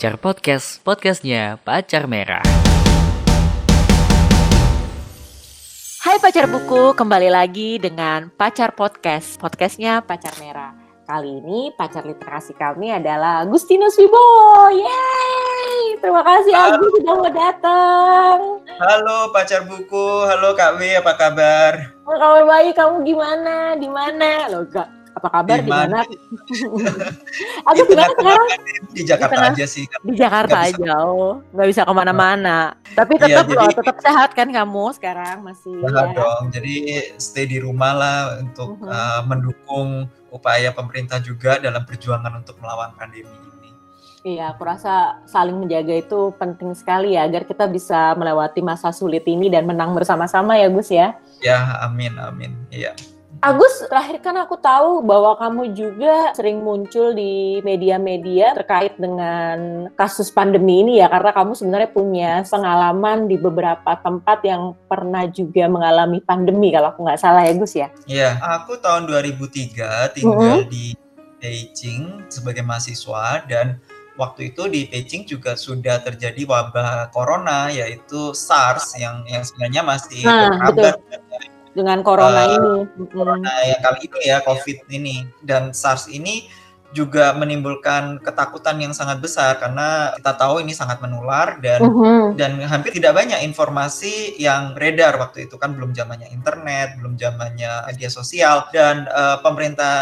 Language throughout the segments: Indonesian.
Pacar Podcast, podcastnya Pacar Merah. Hai pacar buku, kembali lagi dengan Pacar Podcast, podcastnya Pacar Merah. Kali ini pacar literasi kami adalah Agustinus Wibo. Yeay! Terima kasih Halo. Agus sudah mau datang. Halo pacar buku, halo Kak W, apa kabar? Oh, kabar baik, kamu gimana? Di mana? Loh, gak. Apa kabar di mana? Agus Di di mana sekarang? Di Jakarta tengah- aja sih. Di Jakarta bisa. aja, oh. Nggak bisa ke mana-mana. Tapi Iya, tetap loh, jadi- tetap sehat kan kamu sekarang masih ya? dong, jadi stay di rumah lah untuk Mhm. uh, mendukung upaya pemerintah juga dalam perjuangan untuk melawan pandemi ini. Iya, aku rasa saling menjaga itu penting sekali ya agar kita bisa melewati masa sulit ini dan menang bersama-sama ya Gus ya. Ya, amin, amin. Iya. Agus, terakhir kan aku tahu bahwa kamu juga sering muncul di media-media terkait dengan kasus pandemi ini ya karena kamu sebenarnya punya pengalaman di beberapa tempat yang pernah juga mengalami pandemi kalau aku nggak salah ya Gus ya. Iya, aku tahun 2003 tinggal di Beijing sebagai mahasiswa dan waktu itu di Beijing juga sudah terjadi wabah corona yaitu SARS yang yang sebenarnya masih Nah, berkabar Dengan corona Eh, ini. Corona yang kali ini ya COVID ini dan SARS ini juga menimbulkan ketakutan yang sangat besar karena kita tahu ini sangat menular dan Mhm. dan hampir tidak banyak informasi yang beredar waktu itu kan belum zamannya internet, belum zamannya media sosial dan eh, pemerintah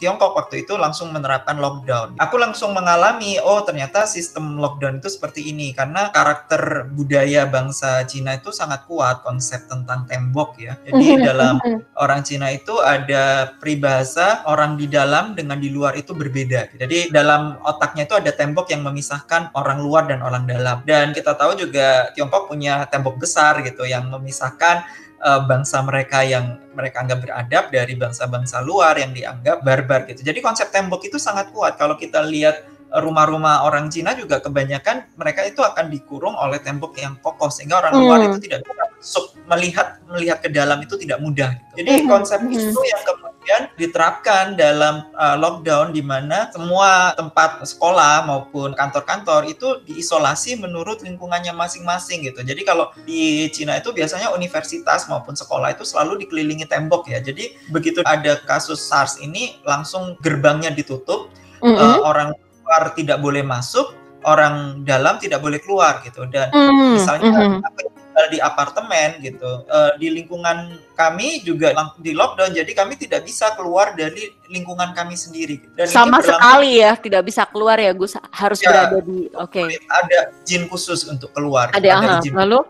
Tiongkok waktu itu langsung menerapkan lockdown. Aku langsung mengalami, oh ternyata sistem lockdown itu seperti ini karena karakter budaya bangsa Cina itu sangat kuat konsep tentang tembok ya. Jadi dalam orang Cina itu ada peribahasa orang di dalam dengan di luar itu berbeda. Jadi dalam otaknya itu ada tembok yang memisahkan orang luar dan orang dalam. Dan kita tahu juga Tiongkok punya tembok besar gitu yang memisahkan eh, bangsa mereka yang mereka anggap beradab dari bangsa-bangsa luar yang dianggap barbar gitu. Jadi konsep tembok itu sangat kuat. Kalau kita lihat eh, rumah-rumah orang Cina juga kebanyakan mereka itu akan dikurung oleh tembok yang kokoh sehingga orang luar Hmm. itu tidak bisa masuk melihat melihat ke dalam itu tidak mudah. Gitu. Jadi Mhm, konsep mhm. itu yang kemudian diterapkan dalam uh, lockdown di mana semua tempat sekolah maupun kantor-kantor itu diisolasi menurut lingkungannya masing-masing gitu. Jadi kalau di Cina itu biasanya universitas maupun sekolah itu selalu dikelilingi tembok ya. Jadi begitu ada kasus SARS ini langsung gerbangnya ditutup, Mhm. uh, orang luar tidak boleh masuk, orang dalam tidak boleh keluar gitu. Dan Mhm, misalnya mhm. aku tinggal di apartemen gitu eh, di lingkungan kami juga di lockdown jadi kami tidak bisa keluar dari lingkungan kami sendiri dan sama sekali ya tidak bisa keluar ya Gus harus Ya. berada di oke ada izin khusus untuk keluar ada aha. izin lalu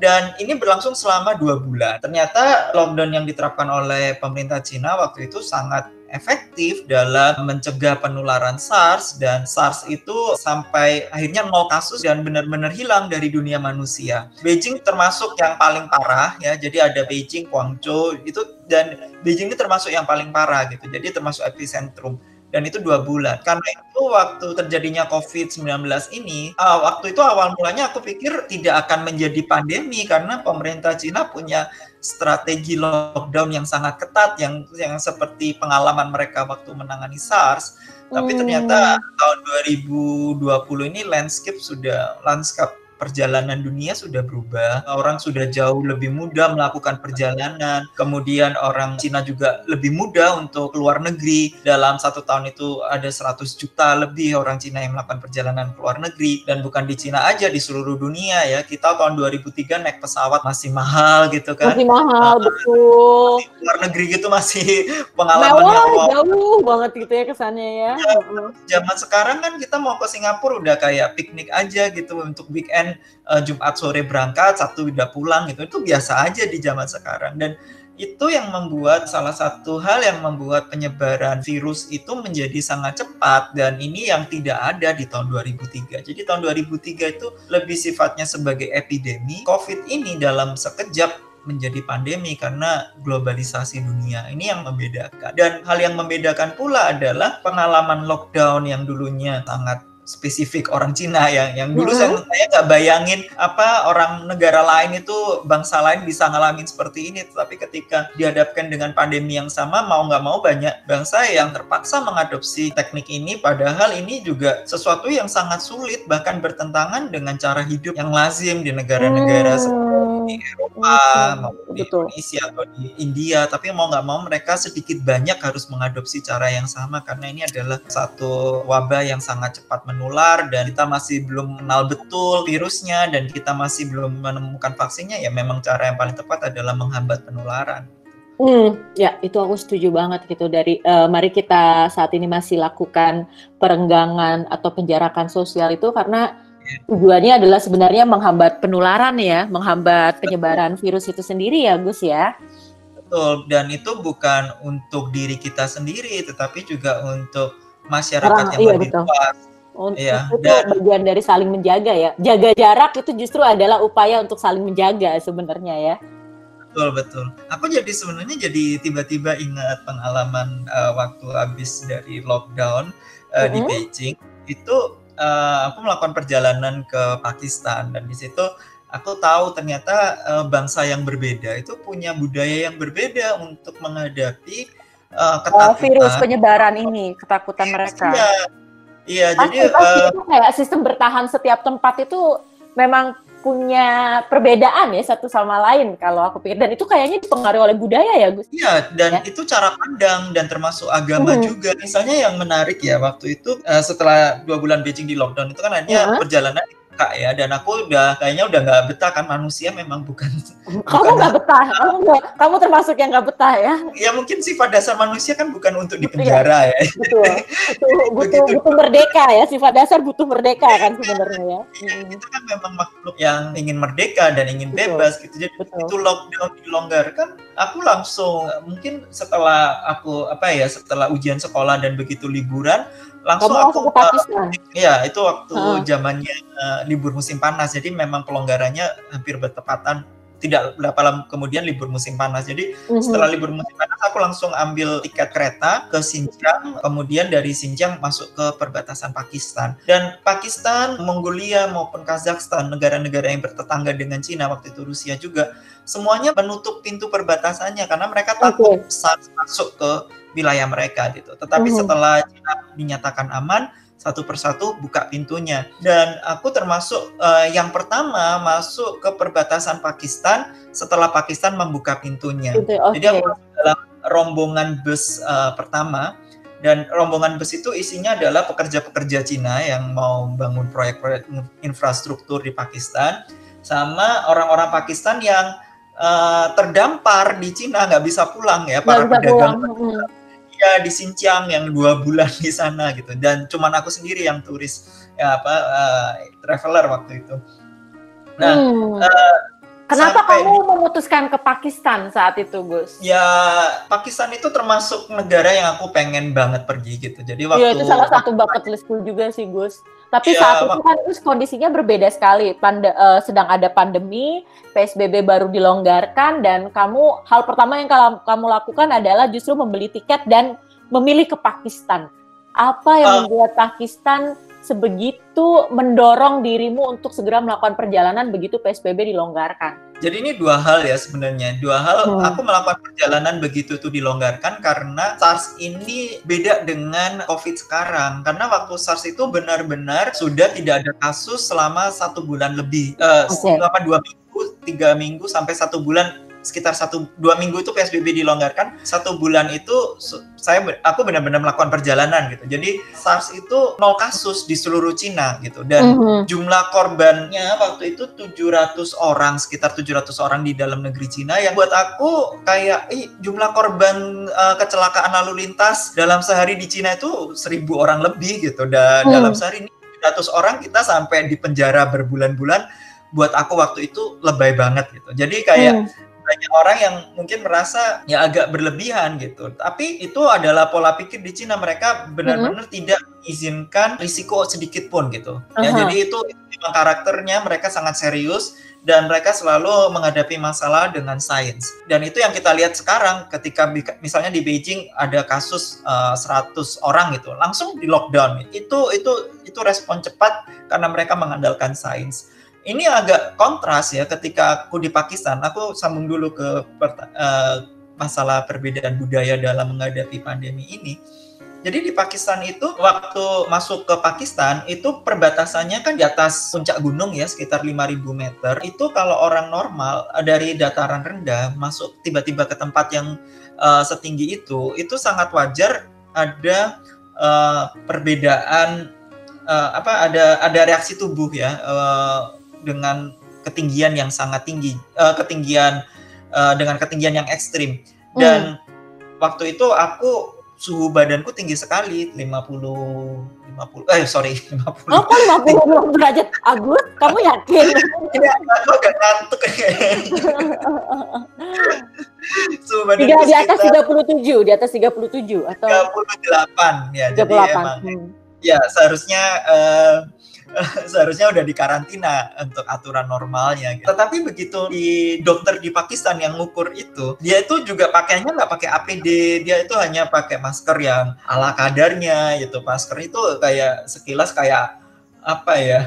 dan ini berlangsung selama dua bulan ternyata lockdown yang diterapkan oleh pemerintah Cina waktu itu sangat efektif dalam mencegah penularan SARS dan SARS itu sampai akhirnya nol kasus dan benar-benar hilang dari dunia manusia. Beijing termasuk yang paling parah ya. Jadi ada Beijing, Guangzhou itu dan Beijing ini termasuk yang paling parah gitu. Jadi termasuk epicentrum dan itu dua bulan. Karena itu waktu terjadinya COVID-19 ini, ah, waktu itu awal mulanya aku pikir tidak akan menjadi pandemi karena pemerintah Cina punya strategi lockdown yang sangat ketat yang yang seperti pengalaman mereka waktu menangani SARS. Tapi Hmm. ternyata tahun 2020 ini landscape sudah landscape perjalanan dunia sudah berubah. Orang sudah jauh lebih mudah melakukan perjalanan. Kemudian orang Cina juga lebih mudah untuk keluar negeri. Dalam satu tahun itu ada 100 juta lebih orang Cina yang melakukan perjalanan ke luar negeri. Dan bukan di Cina aja, di seluruh dunia ya. Kita tahun 2003 naik pesawat masih mahal gitu kan. masih mahal betul Di luar negeri gitu masih pengalaman yang mewah wow. jauh banget gitu ya kesannya ya Heeh. zaman sekarang kan kita mau ke Singapura udah kayak piknik aja gitu untuk weekend eh, Jumat sore berangkat Sabtu udah pulang gitu itu biasa aja di zaman sekarang dan itu yang membuat salah satu hal yang membuat penyebaran virus itu menjadi sangat cepat dan ini yang tidak ada di tahun 2003. Jadi tahun 2003 itu lebih sifatnya sebagai epidemi. Covid ini dalam sekejap menjadi pandemi karena globalisasi dunia. Ini yang membedakan. Dan hal yang membedakan pula adalah pengalaman lockdown yang dulunya sangat spesifik orang Cina yang yang dulu Mhm. saya saya nggak bayangin apa orang negara lain itu bangsa lain bisa ngalamin seperti ini tapi ketika dihadapkan dengan pandemi yang sama mau nggak mau banyak bangsa yang terpaksa mengadopsi teknik ini padahal ini juga sesuatu yang sangat sulit bahkan bertentangan dengan cara hidup yang lazim di negara-negara seperti di Eropa Oke, maupun di betul. Indonesia atau di India tapi mau nggak mau mereka sedikit banyak harus mengadopsi cara yang sama karena ini adalah satu wabah yang sangat cepat menular dan kita masih belum kenal betul virusnya dan kita masih belum menemukan vaksinnya ya memang cara yang paling tepat adalah menghambat penularan. Hmm, ya itu aku setuju banget gitu dari eh, mari kita saat ini masih lakukan perenggangan atau penjarakan sosial itu karena tujuannya adalah sebenarnya menghambat penularan ya, menghambat penyebaran virus itu sendiri ya Gus ya. Betul dan itu bukan untuk diri kita sendiri tetapi juga untuk masyarakat Orang, yang iya, lebih betul. luas. Untuk Iya, itu dan- bagian dari saling menjaga ya. Jaga jarak itu justru adalah upaya untuk saling menjaga sebenarnya ya. Betul betul. Aku jadi sebenarnya jadi tiba-tiba ingat pengalaman uh, waktu habis dari lockdown uh, di Mhm. Beijing itu uh, aku melakukan perjalanan ke Pakistan dan di situ aku tahu ternyata uh, bangsa yang berbeda itu punya budaya yang berbeda untuk menghadapi uh, Oh, ketakutan. virus penyebaran ini, ketakutan mereka. Iya, iya. Jadi Pasti, pasti uh, itu kayak sistem bertahan setiap tempat itu memang punya perbedaan ya satu sama lain kalau aku pikir dan itu kayaknya dipengaruhi oleh budaya ya Gus. Iya, dan Ya. itu cara pandang dan termasuk agama Mhm. juga. Misalnya yang menarik ya waktu itu eh, setelah dua bulan Beijing di lockdown itu kan hanya Mhm. perjalanan dibuka ya, dan aku udah kayaknya udah nggak betah kan manusia memang bukan. Kamu nggak betah, kamu nggak, kamu termasuk yang nggak betah ya. Ya mungkin sifat dasar manusia kan bukan untuk dipenjara ya. Betul, butuh butuh butuh merdeka ya sifat dasar butuh merdeka kan sebenarnya ya. Mm, Itu kan memang makhluk yang ingin merdeka dan ingin Betul. bebas gitu. Jadi Betul. itu lockdown dilonggarkan, aku langsung mungkin setelah aku apa ya setelah ujian sekolah dan begitu liburan langsung Kamu langsung aku ke Pakistan. Iya, itu waktu zamannya eh, libur musim panas. Jadi memang pelonggarannya hampir bertepatan tidak berapa lama kemudian libur musim panas. Jadi Mhm. setelah libur musim panas aku langsung ambil tiket kereta ke Xinjiang, kemudian dari Xinjiang masuk ke perbatasan Pakistan. Dan Pakistan, Mongolia maupun Kazakhstan, negara-negara yang bertetangga dengan Cina waktu itu Rusia juga, semuanya menutup pintu perbatasannya karena mereka takut SARS masuk ke wilayah mereka gitu. Tetapi Mhm. setelah Cina dinyatakan aman, satu persatu buka pintunya. Dan aku termasuk eh, yang pertama masuk ke perbatasan Pakistan setelah Pakistan membuka pintunya. Oke. Jadi aku dalam rombongan bus eh, pertama dan rombongan bus itu isinya adalah pekerja-pekerja Cina yang mau bangun proyek-proyek infrastruktur di Pakistan sama orang-orang Pakistan yang eh, terdampar di Cina nggak bisa pulang ya para pedagang pulang. Mhm. ya di Xinjiang yang dua bulan di sana gitu dan cuman aku sendiri yang turis ya apa eh, traveler waktu itu. Nah, Hmm. eh, Kenapa sampai kamu memutuskan ke Pakistan saat itu, Gus? ya Pakistan itu termasuk negara yang aku pengen banget pergi gitu. Jadi waktu Iya, itu salah satu bucket listku juga sih, Gus. Tapi Iya, saat itu kan Gus kondisinya berbeda sekali. Pande, eh, sedang ada pandemi, PSBB baru dilonggarkan dan kamu hal pertama yang kamu lakukan adalah justru membeli tiket dan memilih ke Pakistan. Apa yang Eh. membuat Pakistan sebegitu mendorong dirimu untuk segera melakukan perjalanan begitu PSBB dilonggarkan? Jadi ini dua hal ya sebenarnya. Dua hal Hmm. aku melakukan perjalanan begitu itu dilonggarkan karena SARS ini beda dengan COVID sekarang. Karena waktu SARS itu benar-benar sudah tidak ada kasus selama satu bulan lebih. Eh, Oke. Apa dua minggu, tiga minggu sampai satu bulan sekitar satu dua minggu itu PSBB dilonggarkan satu bulan itu saya aku benar-benar melakukan perjalanan gitu jadi SARS itu nol kasus di seluruh Cina gitu dan Mhm. jumlah korbannya waktu itu 700 orang sekitar 700 orang di dalam negeri Cina yang buat aku kayak ih jumlah korban eh, kecelakaan lalu lintas dalam sehari di Cina itu 1000 orang lebih gitu dan Hmm. dalam sehari ini 700 orang kita sampai di penjara berbulan-bulan buat aku waktu itu lebay banget gitu jadi kayak Hmm. Banyak orang yang mungkin merasa ya agak berlebihan gitu. Tapi itu adalah pola pikir di Cina mereka benar-benar tidak mengizinkan risiko sedikit pun gitu. Ya Aha. jadi itu memang karakternya mereka sangat serius dan mereka selalu menghadapi masalah dengan sains. Dan itu yang kita lihat sekarang ketika misalnya di Beijing ada kasus uh, eh, 100 orang gitu, langsung di lockdown. Itu itu itu respon cepat karena mereka mengandalkan sains. Ini agak kontras ya ketika aku di Pakistan, aku sambung dulu ke uh, masalah perbedaan budaya dalam menghadapi pandemi ini jadi di Pakistan itu waktu masuk ke Pakistan itu perbatasannya kan di atas puncak gunung ya sekitar 5000 meter. Itu kalau orang normal eh, dari dataran rendah masuk tiba-tiba ke tempat yang uh, setinggi itu itu sangat wajar ada uh, perbedaan uh, apa ada ada reaksi tubuh ya uh, dengan ketinggian yang sangat tinggi uh, ketinggian uh, dengan ketinggian yang ekstrim dan hmm. waktu itu aku suhu badanku tinggi sekali 50 50 eh sorry 50 oh kok 50 derajat Agus kamu yakin ya, aku agak ngantuk suhu badan di atas sekitar, 37 di atas 37 atau 38 ya 38. jadi emang hmm. ya seharusnya uh, seharusnya udah dikarantina untuk aturan normalnya. Gitu. Tetapi begitu di dokter di Pakistan yang ngukur itu, dia itu juga pakainya nggak pakai APD, dia itu hanya pakai masker yang ala kadarnya gitu. Masker itu kayak sekilas kayak apa ya?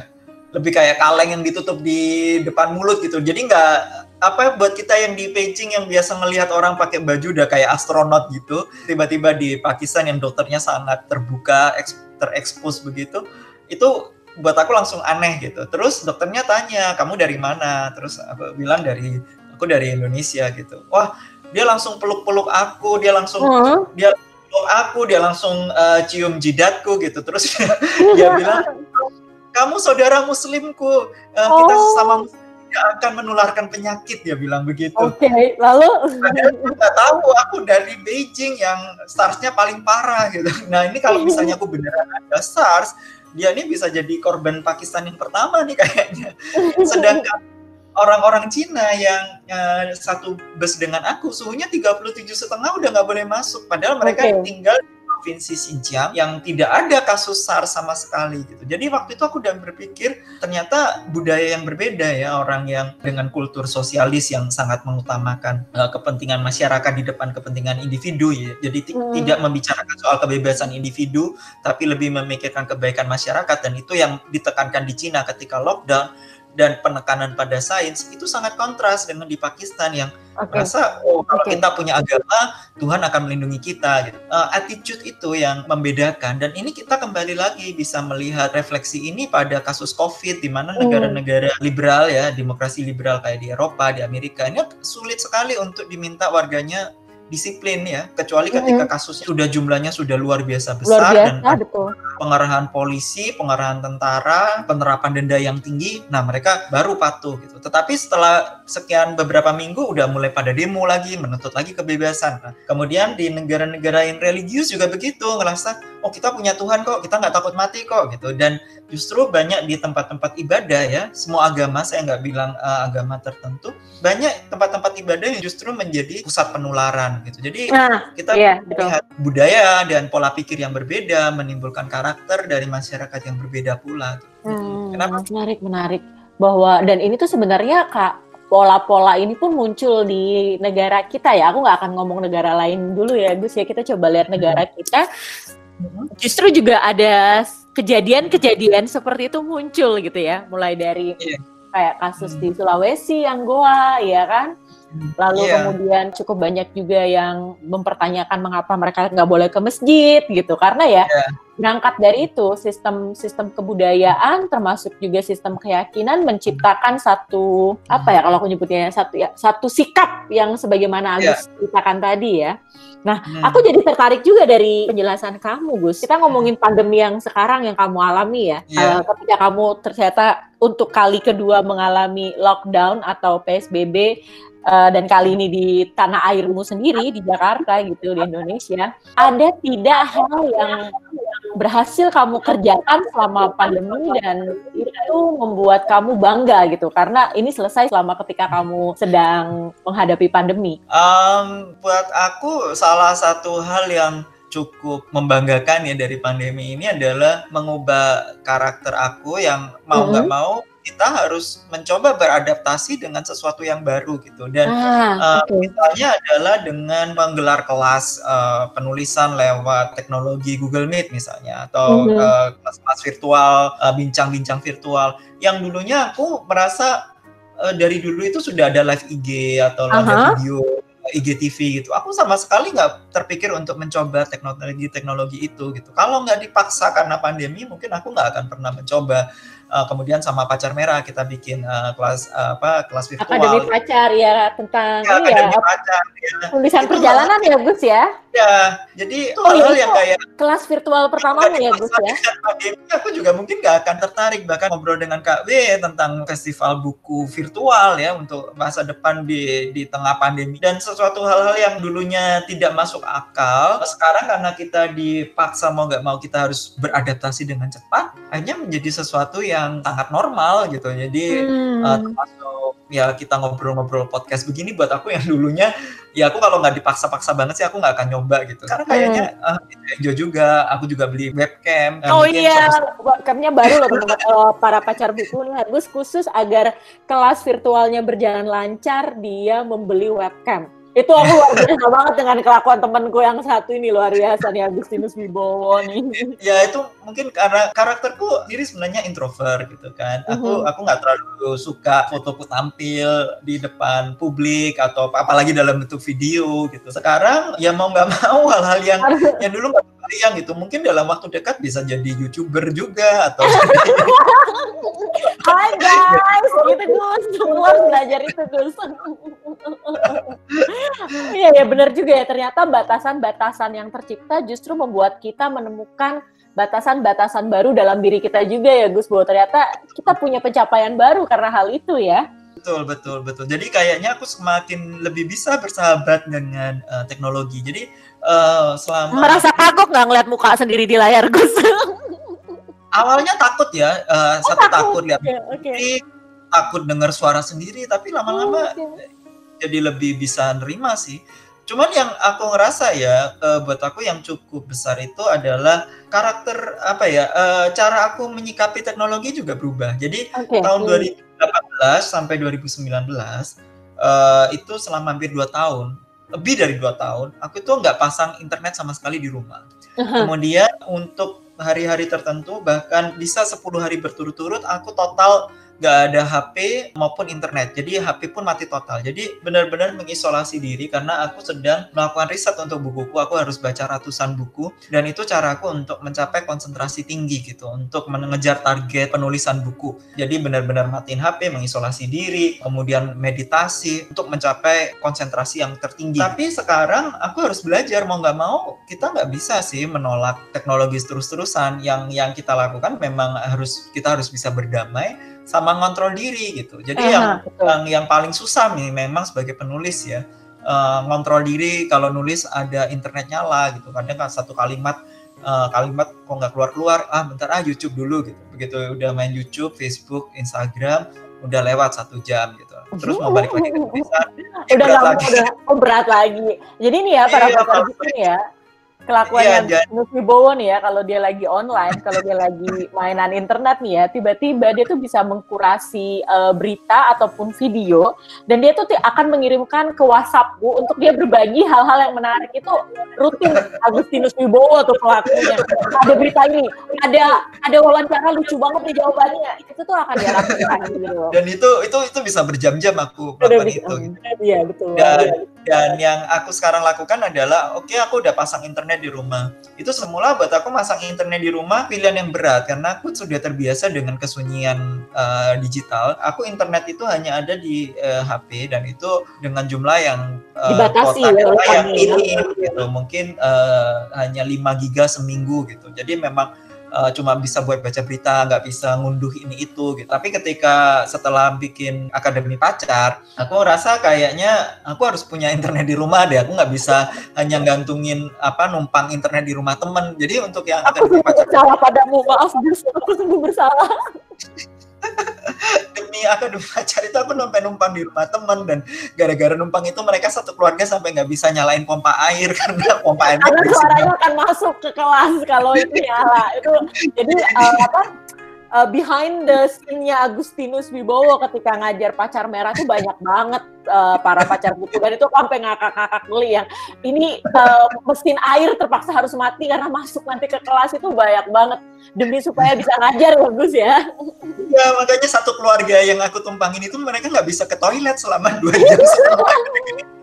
Lebih kayak kaleng yang ditutup di depan mulut gitu. Jadi nggak apa buat kita yang di Beijing yang biasa ngelihat orang pakai baju udah kayak astronot gitu, tiba-tiba di Pakistan yang dokternya sangat terbuka, terekspos begitu, itu buat aku langsung aneh gitu. Terus dokternya tanya, kamu dari mana? Terus aku bilang dari aku dari Indonesia gitu. Wah, dia langsung peluk-peluk aku, dia langsung uh-huh. dia peluk aku, dia langsung uh, cium jidatku gitu. Terus dia bilang, kamu saudara muslimku, uh, oh. kita sesama muslim tidak akan menularkan penyakit dia bilang begitu. Oke, okay. lalu aku nggak tahu aku dari Beijing yang SARS-nya paling parah gitu. Nah ini kalau misalnya aku beneran ada SARS, dia ini bisa jadi korban Pakistan yang pertama nih kayaknya. Sedangkan orang-orang Cina yang uh, satu bus dengan aku suhunya 37 setengah udah nggak boleh masuk padahal mereka okay. tinggal provinsi Xinjiang yang tidak ada kasus SARS sama sekali gitu. Jadi waktu itu aku udah berpikir ternyata budaya yang berbeda ya orang yang dengan kultur sosialis yang sangat mengutamakan uh, kepentingan masyarakat di depan kepentingan individu ya. Jadi hmm. tidak membicarakan soal kebebasan individu tapi lebih memikirkan kebaikan masyarakat dan itu yang ditekankan di Cina ketika lockdown dan penekanan pada sains itu sangat kontras dengan di Pakistan yang okay. merasa oh kalau okay. kita punya agama Tuhan akan melindungi kita gitu. Uh, attitude itu yang membedakan dan ini kita kembali lagi bisa melihat refleksi ini pada kasus Covid di mana hmm. negara-negara liberal ya demokrasi liberal kayak di Eropa di Amerika ini sulit sekali untuk diminta warganya disiplin ya kecuali ketika kasusnya sudah jumlahnya sudah luar biasa besar luar biasa, dan betul. pengarahan polisi, pengarahan tentara, penerapan denda yang tinggi, nah mereka baru patuh gitu. Tetapi setelah sekian beberapa minggu udah mulai pada demo lagi, menuntut lagi kebebasan. Nah, kemudian di negara-negara yang religius juga begitu, ngerasa oh kita punya Tuhan kok, kita nggak takut mati kok gitu. Dan justru banyak di tempat-tempat ibadah ya, semua agama saya nggak bilang uh, agama tertentu, banyak tempat-tempat ibadah yang justru menjadi pusat penularan gitu. Jadi nah, kita iya, melihat betul. budaya dan pola pikir yang berbeda menimbulkan karakter dari masyarakat yang berbeda pula. Gitu. Hmm, Kenapa? Menarik, menarik. Bahwa dan ini tuh sebenarnya kak pola-pola ini pun muncul di negara kita ya. Aku nggak akan ngomong negara lain dulu ya, Gus ya. Kita coba lihat negara hmm. kita. Justru juga ada kejadian-kejadian seperti itu muncul gitu ya. Mulai dari yeah. kayak kasus hmm. di Sulawesi, yang Goa, ya kan? Lalu yeah. kemudian cukup banyak juga yang mempertanyakan mengapa mereka nggak boleh ke masjid gitu karena ya yeah. Berangkat dari itu sistem sistem kebudayaan termasuk juga sistem keyakinan menciptakan satu apa ya kalau aku nyebutnya satu ya satu sikap yang sebagaimana Agus yeah. ceritakan tadi ya. Nah, hmm. aku jadi tertarik juga dari penjelasan kamu, Gus. Kita ngomongin pandemi yang sekarang yang kamu alami ya. Yeah. Uh, ketika kamu ternyata untuk kali kedua mengalami lockdown atau PSBB uh, dan kali ini di tanah airmu sendiri di Jakarta gitu di Indonesia, ada tidak hal yang berhasil kamu kerjakan selama pandemi dan itu membuat kamu bangga gitu karena ini selesai selama ketika kamu sedang menghadapi pandemi. Um, buat aku salah satu hal yang cukup membanggakan ya dari pandemi ini adalah mengubah karakter aku yang mau nggak mm -hmm. mau kita harus mencoba beradaptasi dengan sesuatu yang baru gitu dan Ah, uh, oke. misalnya adalah dengan menggelar kelas uh, penulisan lewat teknologi Google Meet misalnya atau Mhm. uh, kelas-kelas virtual uh, bincang-bincang virtual yang dulunya aku merasa uh, dari dulu itu sudah ada live IG atau ada Aha. video IGTV gitu. Aku sama sekali nggak terpikir untuk mencoba teknologi-teknologi itu gitu. Kalau nggak dipaksa karena pandemi, mungkin aku nggak akan pernah mencoba. Uh, kemudian sama pacar merah kita bikin uh, kelas uh, apa kelas virtual. Akademi pacar ya tentang Ya, akademi ya pacar. Ya. tulisan Itu perjalanan ya Gus ya. Ya, jadi Oh, hal-hal iya, yang kayak Kelas virtual pertamamu ya Gus ya. aku juga mungkin nggak akan tertarik bahkan ngobrol dengan Kak W tentang festival buku virtual ya untuk masa depan di di tengah pandemi dan sesuatu hal-hal yang dulunya tidak masuk akal sekarang karena kita dipaksa mau nggak mau kita harus beradaptasi dengan cepat akhirnya menjadi sesuatu yang sangat normal gitu. Jadi Hmm. uh, termasuk ya kita ngobrol-ngobrol podcast begini buat aku yang dulunya ya aku kalau nggak dipaksa-paksa banget sih aku nggak akan nyoba gitu. Karena kayaknya uh, enjoy juga. Aku juga beli webcam uh, Oh iya, webcamnya baru loh teman-teman. Eh, para pacar buku nih Gus khusus agar kelas virtualnya berjalan lancar dia membeli webcam. Itu aku luar biasa banget dengan kelakuan temanku yang satu ini luar biasa nih Agustinus Wibowo nih. ya itu mungkin karena karakterku sendiri sebenarnya introvert gitu kan aku Mhm. aku nggak terlalu suka fotoku tampil di depan publik atau apa- apalagi dalam bentuk video gitu sekarang ya mau nggak mau hal-hal yang yang dulu kebayang gitu mungkin dalam waktu dekat bisa jadi youtuber juga atau Hai guys, gitu Gus, semua belajar itu Gus. Iya ya benar juga ya ternyata batasan-batasan yang tercipta justru membuat kita menemukan batasan-batasan baru dalam diri kita juga ya Gus bahwa ternyata kita punya pencapaian baru karena hal itu ya. Betul, betul, betul. Jadi kayaknya aku semakin lebih bisa bersahabat dengan uh, teknologi. Jadi uh, selama Merasa kagok nggak ngeliat muka sendiri di layar Gus? awalnya takut ya, uh, satu takut lihat Oke, oke. sendiri, takut dengar suara sendiri, tapi lama-lama Oke. jadi lebih bisa nerima sih. Cuman yang aku ngerasa ya, uh, buat aku yang cukup besar itu adalah karakter apa ya, uh, cara aku menyikapi teknologi juga berubah. Jadi Oke. tahun Hmm. 2018 sampai 2019 eh, itu selama hampir dua tahun lebih dari dua tahun aku itu nggak pasang internet sama sekali di rumah. Kemudian untuk hari-hari tertentu bahkan bisa 10 hari berturut-turut aku total nggak ada HP maupun internet. Jadi HP pun mati total. Jadi benar-benar mengisolasi diri karena aku sedang melakukan riset untuk bukuku. Aku harus baca ratusan buku. Dan itu caraku untuk mencapai konsentrasi tinggi gitu. Untuk mengejar target penulisan buku. Jadi benar-benar matiin HP mengisolasi diri kemudian meditasi untuk mencapai konsentrasi yang tertinggi. Tapi sekarang aku harus belajar. Mau nggak mau kita nggak bisa sih menolak teknologi terus-terusan. Yang yang kita lakukan memang harus kita harus bisa berdamai sama ngontrol diri gitu. Jadi Aha, yang, betul. yang yang paling susah nih memang sebagai penulis ya eh, ngontrol diri kalau nulis ada internet nyala gitu. Kadang kan satu kalimat eh, kalimat kok nggak keluar-keluar ah bentar ah YouTube dulu gitu. Begitu udah main YouTube, Facebook, Instagram udah lewat satu jam gitu. Terus mau balik lagi ke tulisan udah berat lagi. udah oh, berat lagi. Jadi nih ya para Iya, kalau buku nih ya kelakuan Iya, yang jadi- Gus Wibowo nih ya kalau dia lagi online, kalau dia lagi mainan internet nih ya, tiba-tiba dia tuh bisa mengkurasi eh, berita ataupun video dan dia tuh akan mengirimkan ke WhatsAppku untuk dia berbagi hal-hal yang menarik itu rutin Agustinus Wibowo tuh pelakunya. Ada berita ini, ada ada wawancara lucu banget nih jawabannya. Itu tuh akan dia lakukan gitu. dan itu itu itu bisa berjam-jam aku melakukan itu gitu. Iya betul. Dan- Dan yang aku sekarang lakukan adalah, oke aku udah pasang internet di rumah. Itu semula buat aku masang internet di rumah pilihan yang berat karena aku sudah terbiasa dengan kesunyian eh, digital. Aku internet itu hanya ada di eh, HP dan itu dengan jumlah yang eh, Dibatasi ya yang ya. minim gitu. Mungkin eh, hanya 5 giga seminggu gitu. Jadi memang eh, cuma bisa buat baca berita, nggak bisa ngunduh ini itu gitu. Tapi ketika setelah bikin akademi pacar, aku rasa kayaknya aku harus punya internet di rumah deh. Aku nggak bisa hanya gantungin apa numpang internet di rumah temen. Jadi untuk yang Aku akademi pacar bersalah padamu, maaf Gus, aku sungguh bersalah. demi akademi pacar itu aku sampai numpang di rumah temen dan gara-gara numpang itu mereka satu keluarga sampai nggak bisa nyalain pompa air karena pompa airnya Karena suaranya akan masuk ke kelas kalau itu nyala. Itu jadi eh, apa? Uh, behind the scene-nya Agustinus Wibowo ketika ngajar pacar merah tuh banyak banget uh, para pacar buku dan itu sampai ngakak-ngakak geli yang ini uh, mesin air terpaksa harus mati karena masuk nanti ke kelas itu banyak banget demi supaya bisa ngajar bagus ya. Ya makanya satu keluarga yang aku tumpangin itu mereka nggak bisa ke toilet selama dua jam.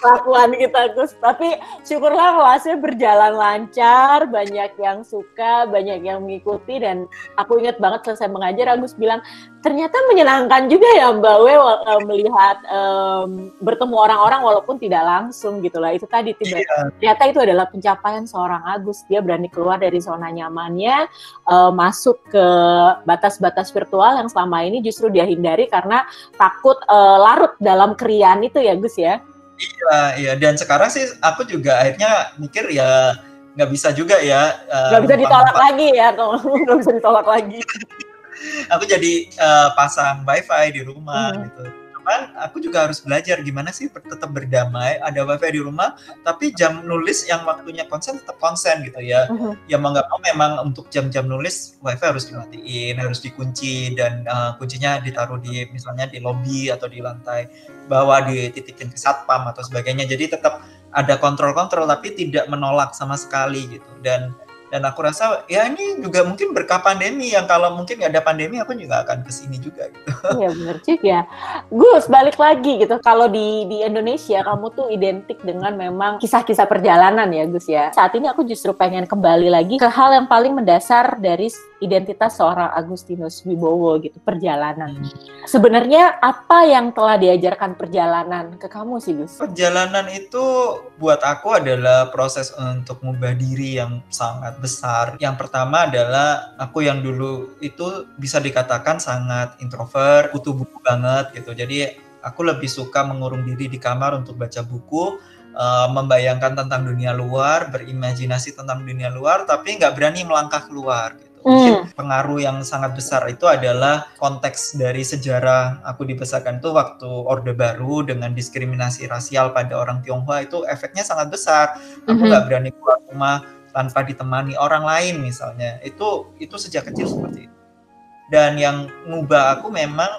kelakuan kita Gus. Tapi syukurlah kelasnya berjalan lancar, banyak yang suka, banyak yang mengikuti dan aku ingat banget selesai mengajar Agus bilang ternyata menyenangkan juga ya Mbak We uh, melihat um, bertemu orang-orang walaupun tidak langsung gitu lah. Itu tadi tiba iya. ternyata itu adalah pencapaian seorang Agus. Dia berani keluar dari zona nyamannya, uh, masuk ke batas-batas virtual yang selama ini justru dia hindari karena takut uh, larut dalam kerian itu ya Gus ya. Iya, iya. Dan sekarang sih aku juga akhirnya mikir ya nggak bisa juga ya. Nggak uh, bisa ditolak lagi ya, nggak bisa ditolak lagi aku jadi uh, pasang wifi di rumah hmm. gitu cuman aku juga harus belajar gimana sih tetap berdamai ada wifi di rumah tapi jam nulis yang waktunya konsen tetap konsen gitu ya. Uh-huh. ya mau nggak mau memang untuk jam-jam nulis wifi harus dimatiin harus dikunci dan uh, kuncinya ditaruh di misalnya di lobby atau di lantai bawah dititipin ke satpam atau sebagainya. Jadi tetap ada kontrol-kontrol tapi tidak menolak sama sekali gitu. Dan dan aku rasa ya ini juga mungkin berkah pandemi yang kalau mungkin nggak ada pandemi aku juga akan ke sini juga gitu. Iya benar juga. Gus balik lagi gitu kalau di di Indonesia kamu tuh identik dengan memang kisah-kisah perjalanan ya Gus ya. Saat ini aku justru pengen kembali lagi ke hal yang paling mendasar dari identitas seorang Agustinus Wibowo gitu perjalanan. Sebenarnya apa yang telah diajarkan perjalanan ke kamu sih Gus? Perjalanan itu buat aku adalah proses untuk mengubah diri yang sangat besar. Yang pertama adalah aku yang dulu itu bisa dikatakan sangat introvert, kutu buku banget gitu. Jadi aku lebih suka mengurung diri di kamar untuk baca buku, uh, membayangkan tentang dunia luar, berimajinasi tentang dunia luar, tapi nggak berani melangkah keluar. Mm. pengaruh yang sangat besar itu adalah konteks dari sejarah aku dibesarkan itu waktu Orde Baru dengan diskriminasi rasial pada orang Tionghoa itu efeknya sangat besar. Aku mm-hmm. nggak mm -hmm. berani keluar rumah tanpa ditemani orang lain misalnya itu itu sejak kecil seperti itu dan yang ngubah aku memang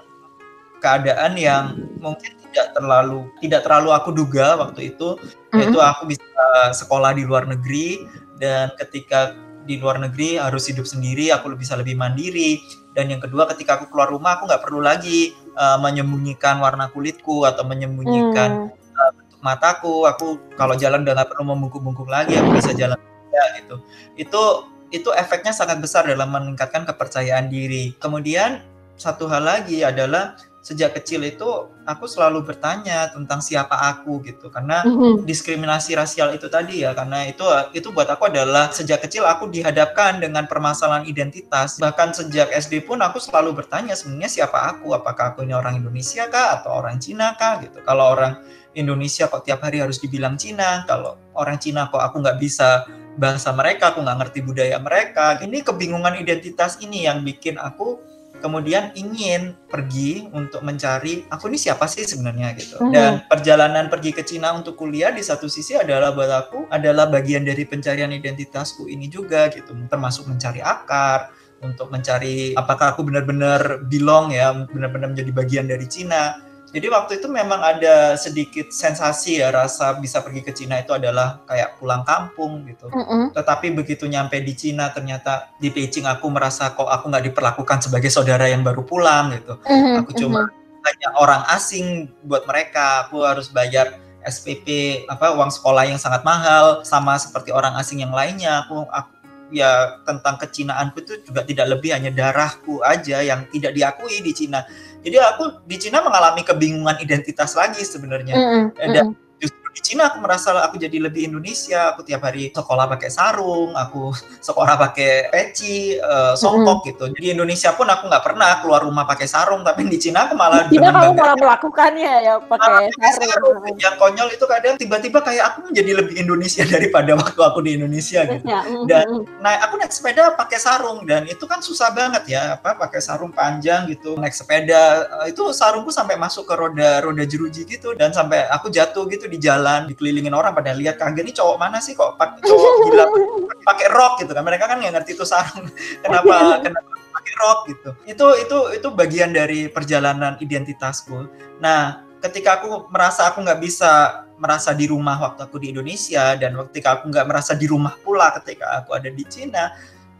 keadaan yang mungkin tidak terlalu tidak terlalu aku duga waktu itu mm-hmm. yaitu aku bisa sekolah di luar negeri dan ketika di luar negeri harus hidup sendiri aku bisa lebih mandiri. Dan yang kedua ketika aku keluar rumah aku nggak perlu lagi uh, menyembunyikan warna kulitku atau menyembunyikan mm. uh, bentuk mataku. Aku kalau jalan udah nggak perlu membungkuk-bungkuk lagi aku bisa jalan ya gitu. Itu itu efeknya sangat besar dalam meningkatkan kepercayaan diri. Kemudian satu hal lagi adalah sejak kecil itu aku selalu bertanya tentang siapa aku gitu. Karena mm-hmm. diskriminasi rasial itu tadi ya karena itu itu buat aku adalah sejak kecil aku dihadapkan dengan permasalahan identitas. Bahkan sejak SD pun aku selalu bertanya sebenarnya siapa aku? Apakah aku ini orang Indonesia kah atau orang Cina kah? Gitu. Kalau orang Indonesia kok tiap hari harus dibilang Cina kalau orang Cina kok aku nggak bisa bahasa mereka, aku nggak ngerti budaya mereka. Ini kebingungan identitas ini yang bikin aku kemudian ingin pergi untuk mencari aku ini siapa sih sebenarnya gitu. Hmm. Dan perjalanan pergi ke Cina untuk kuliah di satu sisi adalah buat aku adalah bagian dari pencarian identitasku ini juga gitu, termasuk mencari akar, untuk mencari apakah aku benar-benar belong ya, benar-benar menjadi bagian dari Cina jadi waktu itu memang ada sedikit sensasi ya rasa bisa pergi ke Cina itu adalah kayak pulang kampung gitu. Mm -hmm. Tetapi begitu nyampe di Cina ternyata di Beijing aku merasa kok aku nggak diperlakukan sebagai saudara yang baru pulang gitu. Mm -hmm. Aku cuma mm-hmm. hanya orang asing buat mereka. Aku harus bayar SPP apa uang sekolah yang sangat mahal sama seperti orang asing yang lainnya. Aku, aku ya tentang kecinaanku itu juga tidak lebih hanya darahku aja yang tidak diakui di Cina jadi aku di Cina mengalami kebingungan identitas lagi sebenarnya. Mm -hmm. Dan justru di Cina aku merasa aku jadi lebih Indonesia. Aku tiap hari sekolah pakai sarung, aku sekolah pakai peci, uh, songkok mm -hmm. gitu. Jadi Indonesia pun aku nggak pernah keluar rumah pakai sarung, tapi di Cina aku malah di Cina kamu malah melakukannya ya pakai sarung. sarung. Yang konyol itu kadang tiba-tiba kayak aku menjadi lebih Indonesia daripada waktu aku di Indonesia gitu. Mm -hmm. Dan nah aku naik sepeda pakai sarung dan itu kan susah banget ya, apa pakai sarung panjang gitu, naik sepeda Eh, itu sarungku sampai masuk ke roda roda jeruji gitu dan sampai aku jatuh gitu di jalan jalan dikelilingin orang pada lihat kaget nih cowok mana sih kok pakai cowok gila pakai rok gitu kan. Mereka kan nggak ngerti itu sarung. Kenapa kenapa pakai rok gitu. Itu itu itu bagian dari perjalanan identitasku. Nah ketika aku merasa aku nggak bisa merasa di rumah waktu aku di Indonesia dan ketika aku nggak merasa di rumah pula ketika aku ada di Cina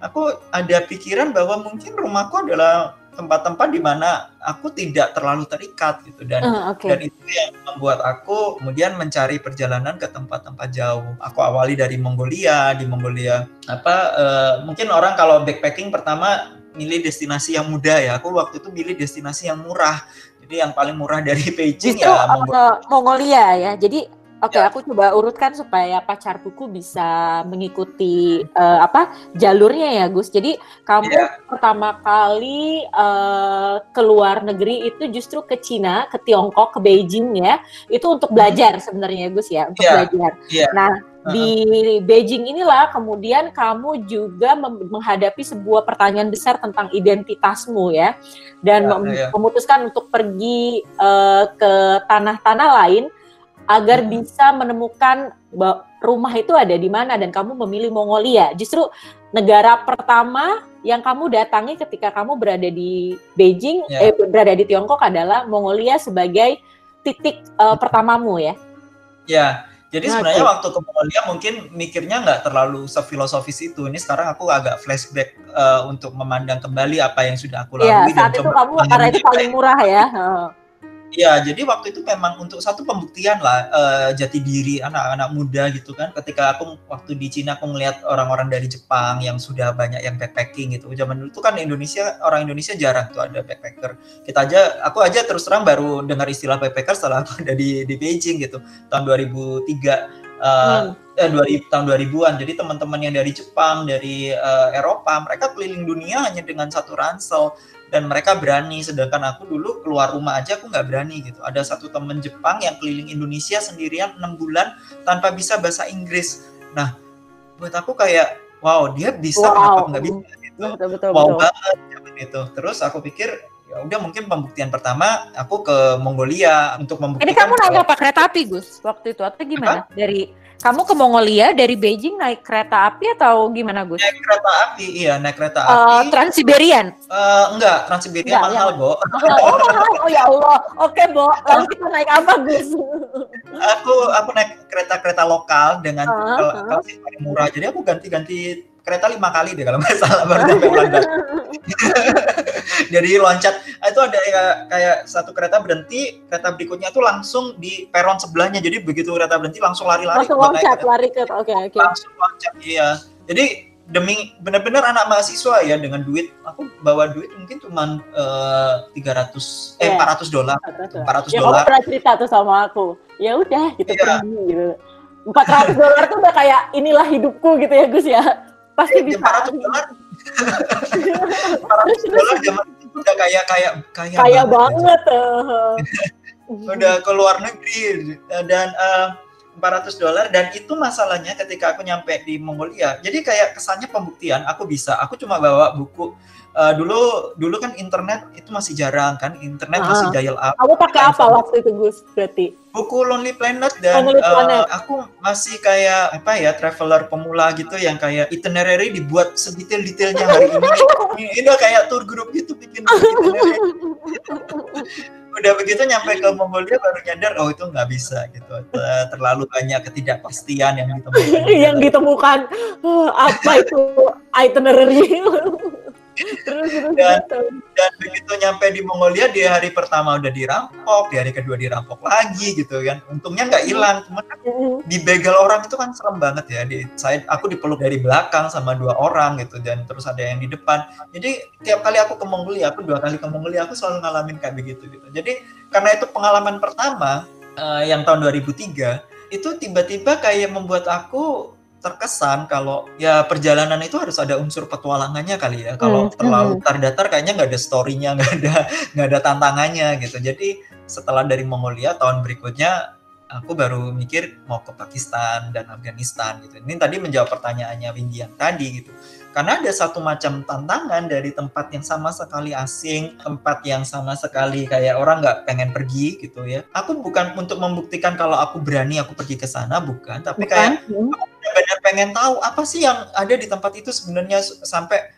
aku ada pikiran bahwa mungkin rumahku adalah tempat-tempat di mana aku tidak terlalu terikat gitu dan uh, okay. dan itu yang membuat aku kemudian mencari perjalanan ke tempat-tempat jauh. Aku awali dari Mongolia, di Mongolia apa uh, mungkin orang kalau backpacking pertama milih destinasi yang mudah ya. Aku waktu itu milih destinasi yang murah. Jadi yang paling murah dari Beijing Justru, ya Mongolia. Mongolia ya. Jadi Oke, okay, ya. aku coba urutkan supaya pacar buku bisa mengikuti uh, apa jalurnya ya, Gus. Jadi kamu ya. pertama kali uh, keluar negeri itu justru ke Cina, ke Tiongkok, ke Beijing ya. Itu untuk belajar sebenarnya, Gus ya, untuk ya. belajar. Ya. Nah, di Beijing inilah kemudian kamu juga menghadapi sebuah pertanyaan besar tentang identitasmu ya, dan ya, ya. memutuskan untuk pergi uh, ke tanah-tanah lain agar bisa menemukan rumah itu ada di mana dan kamu memilih Mongolia. Justru negara pertama yang kamu datangi ketika kamu berada di Beijing, yeah. eh, berada di Tiongkok adalah Mongolia sebagai titik uh, pertamamu ya. Ya, jadi nah, sebenarnya waktu ke Mongolia mungkin mikirnya nggak terlalu sefilosofis itu. Ini sekarang aku agak flashback uh, untuk memandang kembali apa yang sudah aku iya, lalui. Iya, saat dan itu kamu karena itu paling murah ya. Iya, jadi waktu itu memang untuk satu pembuktian lah uh, jati diri anak-anak muda gitu kan. Ketika aku waktu di Cina aku ngeliat orang-orang dari Jepang yang sudah banyak yang backpacking gitu. Zaman dulu tuh kan Indonesia orang Indonesia jarang tuh ada backpacker. Kita aja aku aja terus terang baru dengar istilah backpacker setelah aku ada di di Beijing gitu tahun 2003. Uh, hmm. eh, 2000 tahun 2000-an. Jadi teman-teman yang dari Jepang, dari uh, Eropa, mereka keliling dunia hanya dengan satu ransel dan mereka berani. Sedangkan aku dulu keluar rumah aja aku nggak berani gitu. Ada satu temen Jepang yang keliling Indonesia sendirian enam bulan tanpa bisa bahasa Inggris. Nah buat aku kayak wow dia bisa wow. kenapa nggak bisa gitu? Betul, betul, wow betul. banget gitu. Terus aku pikir ya udah mungkin pembuktian pertama aku ke Mongolia untuk membuktikan ini kamu naik apa kereta api Gus? Waktu itu atau gimana? Apa? dari kamu ke Mongolia dari Beijing naik kereta api atau gimana Gus? Naik kereta api, iya naik kereta uh, api. Trans Siberian? Uh, enggak, Trans Siberian mahal, ya. Bo. Oh, oh ya Allah. Oke, Bo. Lalu kita naik apa, Gus? aku aku naik kereta-kereta lokal dengan uh, uh. kalau paling murah. Jadi aku ganti-ganti kereta lima kali deh kalau nggak salah baru sampai London. Jadi loncat itu ada ya, kayak satu kereta berhenti, kereta berikutnya tuh langsung di peron sebelahnya. Jadi begitu kereta berhenti langsung lari-lari. Langsung loncat, lari ke oke okay, oke. Okay. Langsung loncat iya. Jadi demi benar-benar anak mahasiswa ya dengan duit aku bawa duit mungkin cuma uh, 300 eh yeah. 400 dolar 400 ya, dolar. Ya pernah cerita tuh sama aku. Ya udah kita yeah. pergi gitu. 400 dolar tuh udah kayak inilah hidupku gitu ya Gus ya pasti bisa. 400 dolar 400 dolar zaman itu udah kayak kayak kayak kaya banget, banget. udah ke luar negeri dan uh, eh, 400 dolar. Dan itu masalahnya ketika aku nyampe di Mongolia. Jadi kayak kesannya pembuktian aku bisa. Aku cuma bawa buku uh, dulu dulu kan internet itu masih jarang kan internet uh, masih dial up. Kamu pakai apa waktu itu Gus berarti? Buku Lonely Planet dan Lonely Planet. Uh, aku masih kayak apa ya traveler pemula gitu yang kayak itinerary dibuat sedetail-detailnya hari ini. ini udah kayak tour group gitu bikin itinerary. udah begitu nyampe ke Mongolia baru nyadar oh itu nggak bisa gitu. Terlalu banyak ketidakpastian yang ditemukan. Yang ditemukan. Apa itu itinerary dan, dan begitu nyampe di Mongolia di hari pertama udah dirampok di hari kedua dirampok lagi gitu kan. Untungnya nggak hilang cuma kan dibegal orang itu kan serem banget ya. Di saya aku dipeluk dari belakang sama dua orang gitu dan terus ada yang di depan. Jadi tiap kali aku ke Mongolia aku dua kali ke Mongolia aku selalu ngalamin kayak begitu gitu. Jadi karena itu pengalaman pertama uh, yang tahun 2003 itu tiba-tiba kayak membuat aku terkesan kalau ya perjalanan itu harus ada unsur petualangannya kali ya. Kalau hmm. terlalu hmm. tar kayaknya nggak ada storynya, nggak ada nggak ada tantangannya gitu. Jadi setelah dari Mongolia tahun berikutnya aku baru mikir mau ke Pakistan dan Afghanistan gitu. Ini tadi menjawab pertanyaannya Windy yang tadi gitu. Karena ada satu macam tantangan dari tempat yang sama sekali asing, tempat yang sama sekali kayak orang nggak pengen pergi gitu ya. Aku bukan untuk membuktikan kalau aku berani aku pergi ke sana, bukan. Tapi Bukan? kayak Hmm. aku benar-benar pengen tahu apa sih yang ada di tempat itu sebenarnya sampai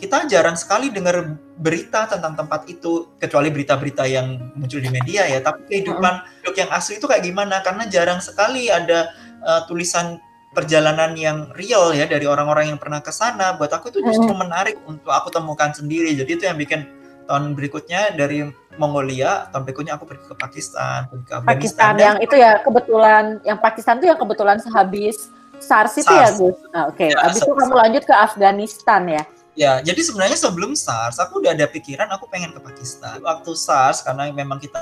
kita jarang sekali dengar berita tentang tempat itu kecuali berita-berita yang muncul di media ya. Tapi kehidupan hidup yang asli itu kayak gimana? Karena jarang sekali ada uh, tulisan perjalanan yang real ya dari orang-orang yang pernah ke sana. Buat aku itu justru menarik untuk aku temukan sendiri. Jadi itu yang bikin tahun berikutnya dari Mongolia tahun berikutnya aku pergi ke Pakistan pergi ke Pakistan yang itu ya kebetulan yang Pakistan tuh yang kebetulan sehabis SARS itu ya SARS. Gus. Nah, Oke, Ya, habis itu kamu lanjut ke Afghanistan ya. Ya, jadi sebenarnya sebelum SARS, aku udah ada pikiran aku pengen ke Pakistan. Waktu SARS, karena memang kita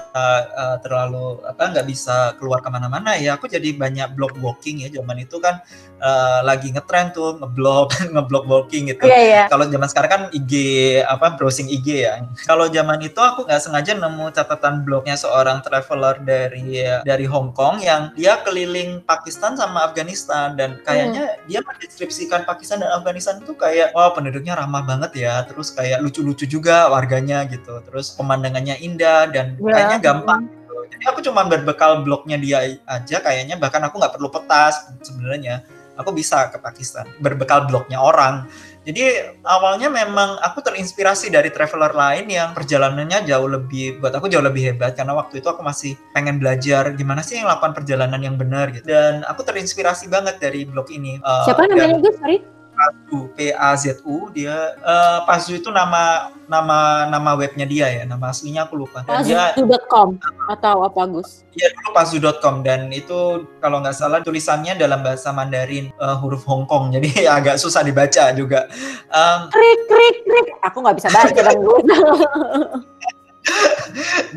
uh, terlalu apa nggak bisa keluar ke mana-mana ya, aku jadi banyak blog walking ya. Zaman itu kan uh, lagi ngetren tuh ngeblog, ngeblog walking gitu. Iya iya. Kalau zaman sekarang kan IG apa browsing IG ya. Kalau zaman itu aku nggak sengaja nemu catatan blognya seorang traveler dari dari Hong Kong yang dia keliling Pakistan sama Afghanistan dan kayaknya dia mendeskripsikan Pakistan dan Afghanistan itu kayak wah penduduknya ramah banget ya, terus kayak lucu-lucu juga warganya gitu, terus pemandangannya indah dan Ya. kayaknya gampang. gitu. Jadi aku cuma berbekal blognya dia aja kayaknya bahkan aku nggak perlu petas sebenarnya aku bisa ke Pakistan berbekal blognya orang. Jadi awalnya memang aku terinspirasi dari traveler lain yang perjalanannya jauh lebih buat aku jauh lebih hebat karena waktu itu aku masih pengen belajar gimana sih melakukan perjalanan yang benar gitu. Dan aku terinspirasi banget dari blog ini. Uh, Siapa namanya Gus? Sorry. Pazu, P A Z U dia uh, Pazu itu nama nama nama webnya dia ya, nama aslinya aku lupa. Dan Pazu.com atau apa Gus? Iya dulu pazu.com dan itu kalau nggak salah tulisannya dalam bahasa Mandarin uh, huruf Hong Kong jadi agak susah dibaca juga. Um, Krik krik krik. Aku nggak bisa baca kan Gus.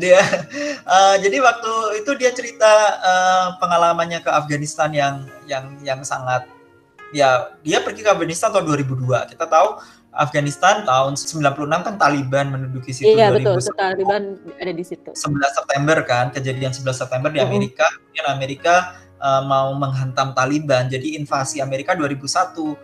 dia uh, jadi waktu itu dia cerita uh, pengalamannya ke Afghanistan yang yang yang sangat ya dia pergi ke Afghanistan tahun 2002. Kita tahu Afghanistan tahun 96 kan Taliban menduduki situ Iya betul, 2001. betul, Taliban ada di situ. 11 September kan kejadian 11 September di. Amerika kemudian Amerika uh, mau menghantam Taliban jadi invasi Amerika 2001 uh,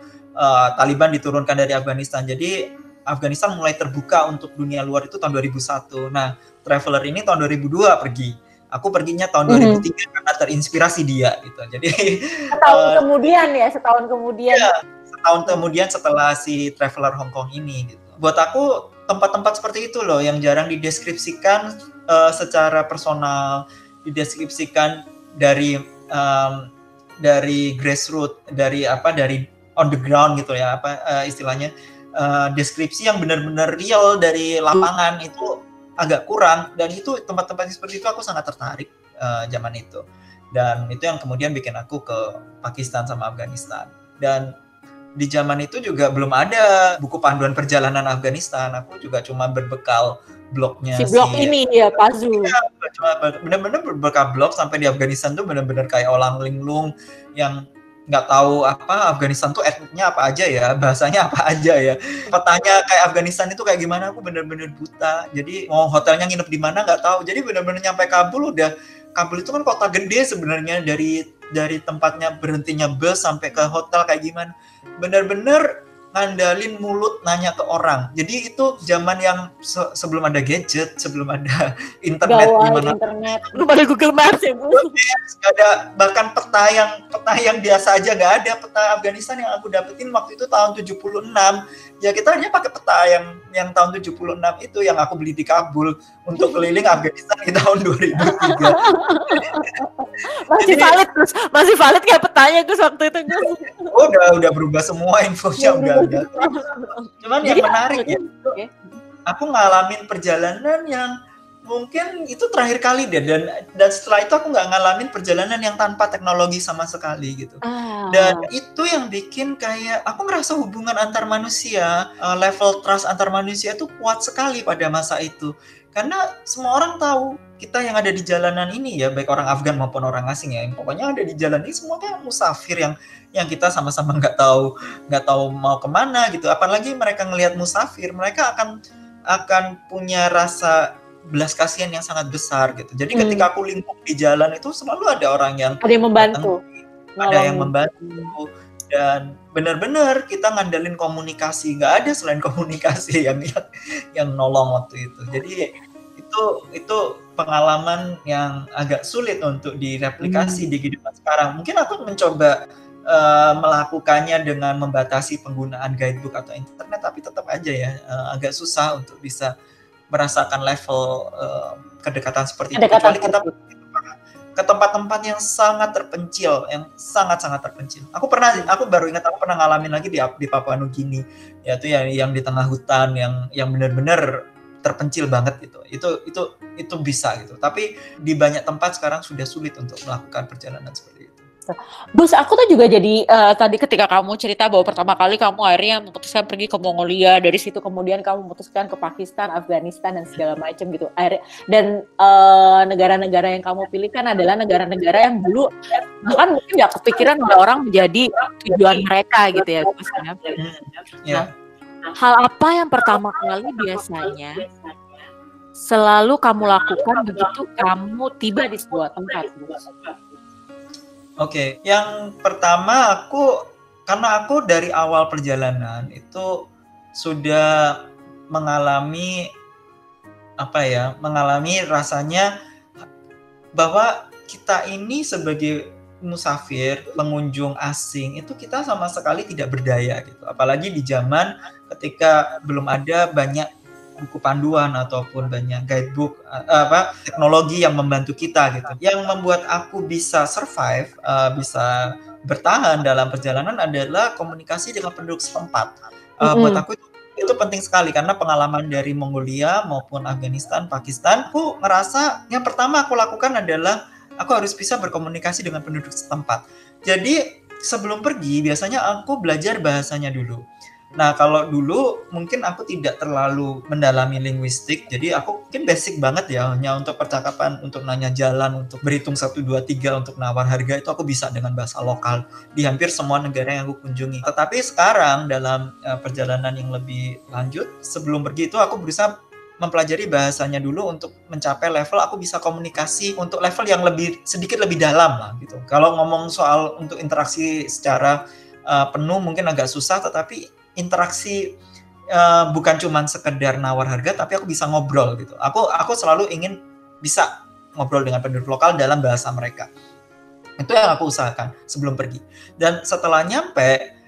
Taliban diturunkan dari Afghanistan jadi Afghanistan mulai terbuka untuk dunia luar itu tahun 2001 nah traveler ini tahun 2002 pergi aku perginya tahun Mhm. 2003 karena terinspirasi dia gitu jadi Setahun Eh, kemudian ya, setahun kemudian. Iya, setahun kemudian setelah si traveler Hong Kong ini gitu. Buat aku tempat-tempat seperti itu loh yang jarang dideskripsikan eh, secara personal, dideskripsikan dari em, dari grassroots, dari apa dari on the ground gitu ya, apa eh, istilahnya eh, deskripsi yang benar-benar real dari lapangan itu agak kurang. Dan itu tempat-tempat seperti itu aku sangat tertarik eh, zaman itu. Dan itu yang kemudian bikin aku ke Pakistan sama Afghanistan. Dan di zaman itu juga belum ada buku panduan perjalanan Afghanistan. Aku juga cuma berbekal blognya Si blog ini ya, Pazu. cuma ber- bener-bener berbekal blog sampai di Afghanistan tuh bener-bener kayak orang linglung yang nggak tahu apa Afghanistan tuh etniknya apa aja ya bahasanya apa aja ya. Petanya kayak Afghanistan itu kayak gimana aku bener-bener buta. Jadi mau hotelnya nginep di mana nggak tahu. Jadi bener-bener nyampe Kabul udah Kabul itu kan kota gede sebenarnya dari dari tempatnya berhentinya bus sampai ke hotel kayak gimana. Bener-bener ngandalin mulut nanya ke orang. Jadi itu zaman yang se- sebelum ada gadget sebelum ada internet di Gawai mana internet. Belum ada Google Maps ya, Bu. nggak ada. Bahkan peta yang peta yang biasa aja nggak ada. Peta Afghanistan yang aku dapetin waktu itu tahun 76 ya kita hanya pakai peta yang yang tahun 76 itu yang aku beli di Kabul untuk keliling Afghanistan di tahun 2003 Masih Jadi- valid Gus. Masih valid kayak petanya Gus waktu itu Gus. oh, udah udah berubah semua infonya udah ada cuman yang menarik ya aku ngalamin perjalanan yang mungkin itu terakhir kali deh dan dan setelah itu aku nggak ngalamin perjalanan yang tanpa teknologi sama sekali gitu. Ah. dan itu yang bikin kayak aku ngerasa hubungan antar manusia uh, level trust antar manusia itu kuat sekali pada masa itu. Karena semua orang tahu kita yang ada di jalanan ini ya baik orang Afgan maupun orang asing ya yang pokoknya ada di jalan ini semua kan musafir yang yang kita sama-sama nggak tahu nggak tahu mau ke mana gitu. Apalagi mereka ngelihat musafir mereka akan akan punya rasa belas kasihan yang sangat besar gitu. Jadi Hmm. ketika aku lingkup di jalan itu selalu ada orang yang Ada yang membantu. ada yang membantu. Dan benar-benar kita ngandelin komunikasi. Nggak ada selain komunikasi yang yang, yang nolong waktu itu. Jadi itu itu pengalaman yang agak sulit untuk direplikasi di kehidupan sekarang. Mungkin aku mencoba eh, melakukannya dengan membatasi penggunaan guidebook atau internet tapi tetap aja ya eh, agak susah untuk bisa merasakan level eh, kedekatan seperti itu Kedekatan kecuali kita ke tempat-tempat yang sangat terpencil, yang sangat-sangat terpencil. Aku pernah, aku baru ingat aku pernah ngalamin lagi di di Papua Nugini, yaitu yang yang di tengah hutan, yang yang benar-benar terpencil banget gitu. Itu itu itu bisa gitu. Tapi di banyak tempat sekarang sudah sulit untuk melakukan perjalanan seperti itu. Gus, aku tuh juga jadi eh, tadi ketika kamu cerita bahwa pertama kali kamu akhirnya memutuskan pergi ke Mongolia, dari situ kemudian kamu memutuskan ke Pakistan, Afghanistan dan segala macam gitu. Akhirnya, dan eh, negara-negara yang kamu pilih kan adalah negara-negara yang dulu bahkan mungkin nggak kepikiran oleh orang menjadi tujuan mereka gitu ya Gus. ya. Ya. Hal apa yang pertama kali biasanya selalu kamu lakukan begitu kamu tiba di sebuah tempat? Gus? Oke, yang pertama aku karena aku dari awal perjalanan itu sudah mengalami apa ya, mengalami rasanya bahwa kita ini sebagai musafir, pengunjung asing itu kita sama sekali tidak berdaya gitu. Apalagi di zaman ketika belum ada banyak buku panduan ataupun banyak guidebook eh, apa teknologi yang membantu kita gitu. Yang membuat aku bisa survive, eh, bisa bertahan dalam perjalanan adalah komunikasi dengan penduduk setempat. Eh, Mm-mm. Buat aku itu, itu penting sekali karena pengalaman dari Mongolia maupun Afghanistan, Pakistan, aku ngerasa yang pertama aku lakukan adalah aku harus bisa berkomunikasi dengan penduduk setempat. Jadi sebelum pergi biasanya aku belajar bahasanya dulu. Nah, kalau dulu mungkin aku tidak terlalu mendalami linguistik, jadi aku mungkin basic banget ya, hanya untuk percakapan, untuk nanya jalan, untuk berhitung 1, 2, 3, untuk nawar harga itu aku bisa dengan bahasa lokal di hampir semua negara yang aku kunjungi. Tetapi sekarang dalam eh, perjalanan yang lebih lanjut, sebelum pergi itu aku berusaha mempelajari bahasanya dulu untuk mencapai level aku bisa komunikasi untuk level yang lebih sedikit lebih dalam lah gitu. Kalau ngomong soal untuk interaksi secara eh, penuh mungkin agak susah, tetapi interaksi eh, bukan cuman sekedar nawar harga, tapi aku bisa ngobrol gitu. Aku aku selalu ingin bisa ngobrol dengan penduduk lokal dalam bahasa mereka. Itu yang aku usahakan sebelum pergi. Dan setelah nyampe,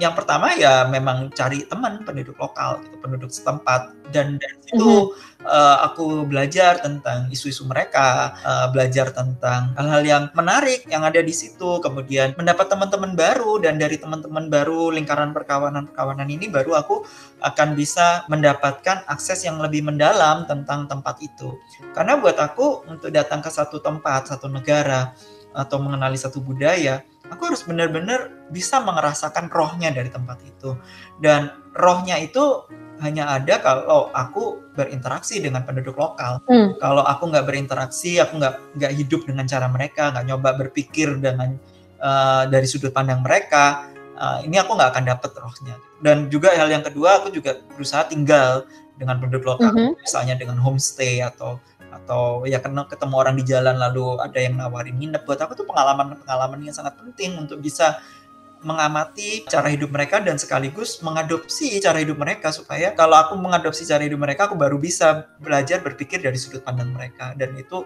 yang pertama ya memang cari teman penduduk lokal, gitu, penduduk setempat. Dan dari situ eh, aku belajar tentang isu-isu mereka, eh, belajar tentang hal-hal yang menarik yang ada di situ. Kemudian mendapat teman-teman baru dan dari teman-teman baru lingkaran perkawanan-perkawanan ini baru aku akan bisa mendapatkan akses yang lebih mendalam tentang tempat itu. Karena buat aku untuk datang ke satu tempat, satu negara atau mengenali satu budaya, aku harus benar-benar bisa merasakan rohnya dari tempat itu. Dan rohnya itu hanya ada kalau aku berinteraksi dengan penduduk lokal. Hmm. Kalau aku nggak berinteraksi, aku nggak nggak hidup dengan cara mereka, nggak nyoba berpikir dengan eh, dari sudut pandang mereka, eh, ini aku nggak akan dapet rohnya. Dan juga hal yang kedua, aku juga berusaha tinggal dengan penduduk lokal, Mhm. misalnya dengan homestay atau atau ya kena ketemu orang di jalan lalu ada yang nawarin nginep buat aku tuh pengalaman-pengalaman yang sangat penting untuk bisa mengamati cara hidup mereka dan sekaligus mengadopsi cara hidup mereka supaya kalau aku mengadopsi cara hidup mereka aku baru bisa belajar berpikir dari sudut pandang mereka dan itu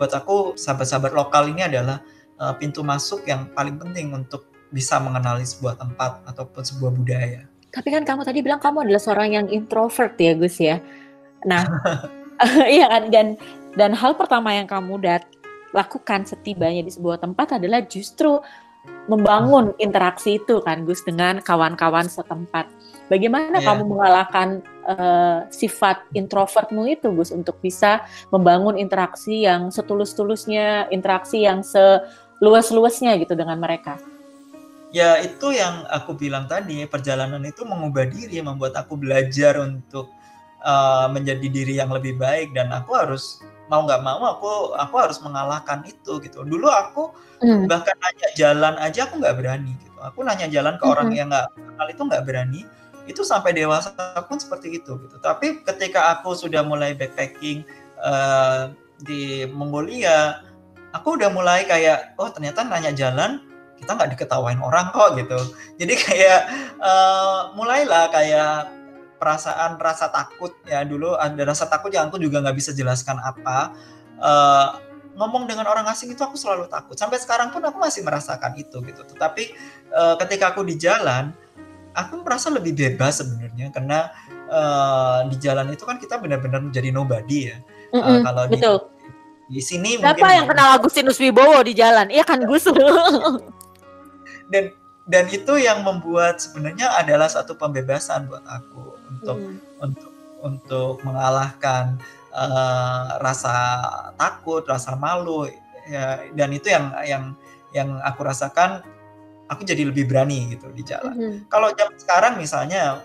buat aku sahabat-sahabat lokal ini adalah uh, pintu masuk yang paling penting untuk bisa mengenali sebuah tempat ataupun sebuah budaya. Tapi kan kamu tadi bilang kamu adalah seorang yang introvert ya Gus ya. Nah, iya kan dan dan hal pertama yang kamu dat lakukan setibanya di sebuah tempat adalah justru membangun interaksi itu kan Gus dengan kawan-kawan setempat. Bagaimana Iya. kamu mengalahkan eh, sifat introvertmu itu Gus untuk bisa membangun interaksi yang setulus-tulusnya, interaksi yang seluas-luasnya gitu dengan mereka? Ya itu yang aku bilang tadi perjalanan itu mengubah diri, membuat aku belajar untuk uh, menjadi diri yang lebih baik dan aku harus mau nggak mau aku aku harus mengalahkan itu gitu. Dulu aku Hmm. bahkan nanya jalan aja aku nggak berani gitu. Aku nanya jalan ke orang Mhm. yang nggak kenal itu nggak berani. Itu sampai dewasa pun seperti itu gitu. Tapi ketika aku sudah mulai backpacking uh, di Mongolia aku udah mulai kayak oh ternyata nanya jalan kita nggak diketawain orang kok gitu jadi kayak uh, mulailah kayak perasaan rasa takut ya dulu ada rasa takut yang aku juga nggak bisa jelaskan apa uh, ngomong dengan orang asing itu aku selalu takut sampai sekarang pun aku masih merasakan itu gitu tetapi uh, ketika aku di jalan aku merasa lebih bebas sebenarnya karena uh, di jalan itu kan kita benar-benar menjadi nobody ya. Mm -mm, uh, kalau betul. di, di sini Siapa mungkin yang kenal Agustinus Wibowo di jalan? Iya kan Gus. dan dan itu yang membuat sebenarnya adalah satu pembebasan buat aku untuk mm. untuk untuk mengalahkan uh, rasa takut, rasa malu ya dan itu yang yang yang aku rasakan aku jadi lebih berani gitu di jalan. Mm -hmm. Kalau jam sekarang misalnya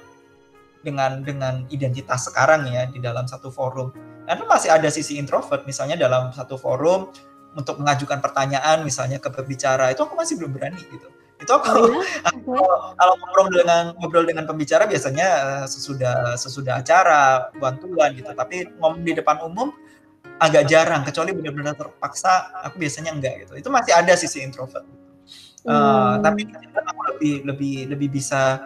dengan dengan identitas sekarang ya di dalam satu forum, karena masih ada sisi introvert misalnya dalam satu forum untuk mengajukan pertanyaan misalnya ke pembicara itu aku masih belum berani gitu. Itu aku, oh, ya? aku kalau ngobrol dengan ngobrol dengan pembicara biasanya eh, sesudah sesudah acara bantuan gitu, tapi ngomong di depan umum agak jarang kecuali benar-benar terpaksa aku biasanya enggak gitu. Itu masih ada sisi introvert. Uh, tapi aku lebih lebih lebih bisa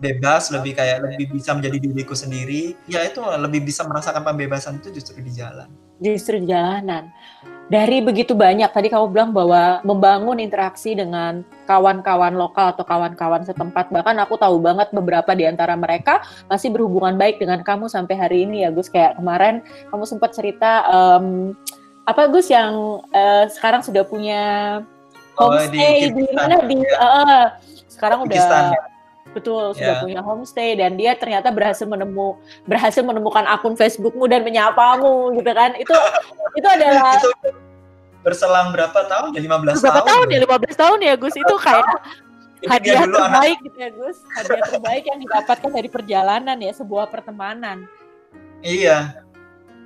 bebas, lebih kayak lebih bisa menjadi diriku sendiri. Ya itu lebih bisa merasakan pembebasan itu justru di jalan. Justru di jalanan. Dari begitu banyak tadi kamu bilang bahwa membangun interaksi dengan kawan-kawan lokal atau kawan-kawan setempat bahkan aku tahu banget beberapa di antara mereka masih berhubungan baik dengan kamu sampai hari ini ya Gus kayak kemarin kamu sempat cerita um, apa Gus yang uh, sekarang sudah punya homestay oh, di, di mana di uh, sekarang udah. Betul sudah yeah. punya homestay dan dia ternyata berhasil menemu berhasil menemukan akun Facebookmu dan menyapamu gitu kan? Itu itu adalah itu berselang berapa tahun ya? 15 berapa tahun. tahun ya? 15 tahun ya Gus? Itu kayak hadiah terbaik anak... gitu ya Gus. Hadiah terbaik yang didapatkan dari perjalanan ya sebuah pertemanan. Iya.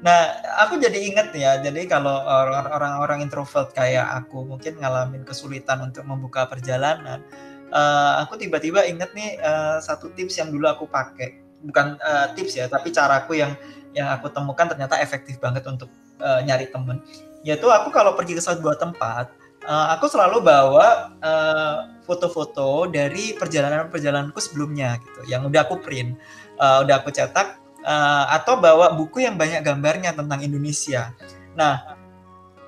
Nah, aku jadi inget ya, jadi kalau orang-orang introvert kayak aku mungkin ngalamin kesulitan untuk membuka perjalanan, uh, aku tiba-tiba inget nih uh, satu tips yang dulu aku pakai, bukan uh, tips ya, tapi caraku yang yang aku temukan ternyata efektif banget untuk uh, nyari temen. Yaitu aku kalau pergi ke sebuah tempat, uh, aku selalu bawa foto-foto uh, dari perjalanan-perjalananku sebelumnya gitu, yang udah aku print, uh, udah aku cetak uh, atau bawa buku yang banyak gambarnya tentang Indonesia. Nah,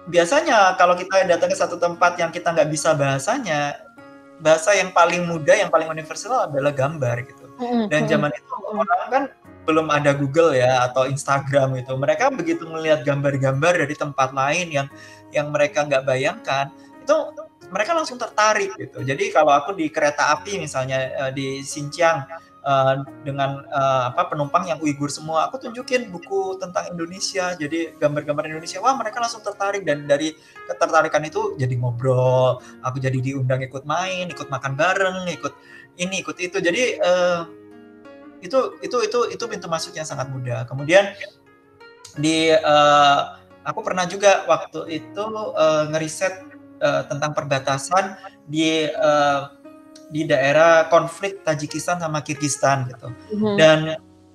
biasanya kalau kita datang ke satu tempat yang kita nggak bisa bahasanya, bahasa yang paling mudah, yang paling universal adalah gambar gitu. Dan zaman itu orang kan belum ada Google ya atau Instagram itu. Mereka begitu melihat gambar-gambar dari tempat lain yang yang mereka nggak bayangkan, itu mereka langsung tertarik gitu. Jadi kalau aku di kereta api misalnya eh, di Xinjiang uh, dengan uh, apa penumpang yang Uighur semua. Aku tunjukin buku tentang Indonesia, jadi gambar-gambar Indonesia. Wah, mereka langsung tertarik dan dari ketertarikan itu jadi ngobrol. Aku jadi diundang ikut main, ikut makan bareng, ikut ini, ikut itu. Jadi uh, itu itu itu itu pintu masuk yang sangat mudah. Kemudian di uh, aku pernah juga waktu itu uh, ngeriset uh, tentang perbatasan di uh, di daerah konflik Tajikistan sama Kirgistan gitu. Mm-hmm. Dan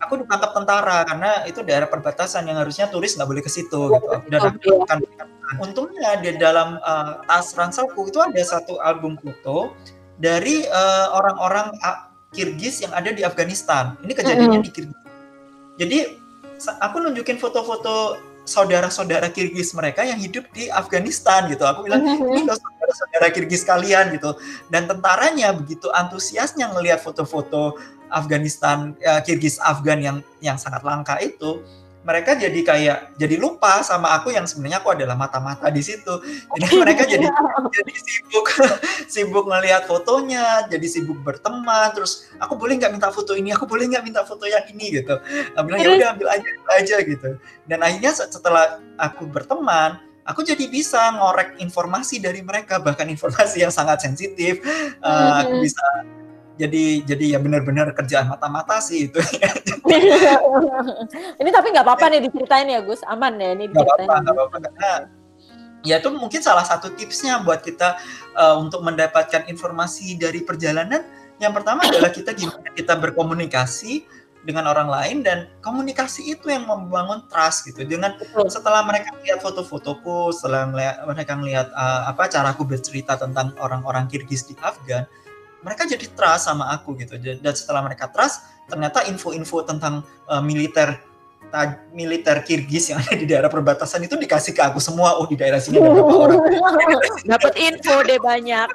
aku ditangkap tentara karena itu daerah perbatasan yang harusnya turis nggak boleh ke situ oh, gitu. Dan aku kan untungnya di dalam uh, tas ranselku itu ada satu album foto dari uh, orang-orang uh, Kirgis yang ada di Afghanistan. Ini kejadiannya mm-hmm. di Kirgis. Jadi aku nunjukin foto-foto saudara-saudara Kirgis mereka yang hidup di Afghanistan gitu. Aku bilang ini loh saudara-saudara Kirgis kalian gitu. Dan tentaranya begitu antusiasnya ngelihat foto-foto Afghanistan ya, Kirgis Afgan yang yang sangat langka itu mereka jadi kayak jadi lupa sama aku yang sebenarnya aku adalah mata-mata di situ. Jadi mereka jadi jadi sibuk sibuk ngelihat fotonya, jadi sibuk berteman. Terus aku boleh nggak minta foto ini? Aku boleh nggak minta foto yang ini gitu. Aku bilang ya udah ambil aja aja gitu. Dan akhirnya setelah aku berteman, aku jadi bisa ngorek informasi dari mereka bahkan informasi yang sangat sensitif. Uh, aku bisa jadi jadi ya benar-benar kerjaan mata-mata sih itu. ini tapi nggak apa-apa nih diceritain ya Gus, aman ya ini. Nggak apa-apa, nggak apa-apa karena ya itu mungkin salah satu tipsnya buat kita uh, untuk mendapatkan informasi dari perjalanan. Yang pertama adalah kita gimana kita berkomunikasi dengan orang lain dan komunikasi itu yang membangun trust gitu dengan Betul. setelah mereka lihat foto-fotoku setelah mereka melihat uh, apa caraku bercerita tentang orang-orang Kirgis di Afgan mereka jadi trust sama aku gitu dan setelah mereka trust ternyata info-info tentang uh, militer militer Kirgis yang ada di daerah perbatasan itu dikasih ke aku semua. Oh di daerah sini ada berapa orang. dapat info deh banyak.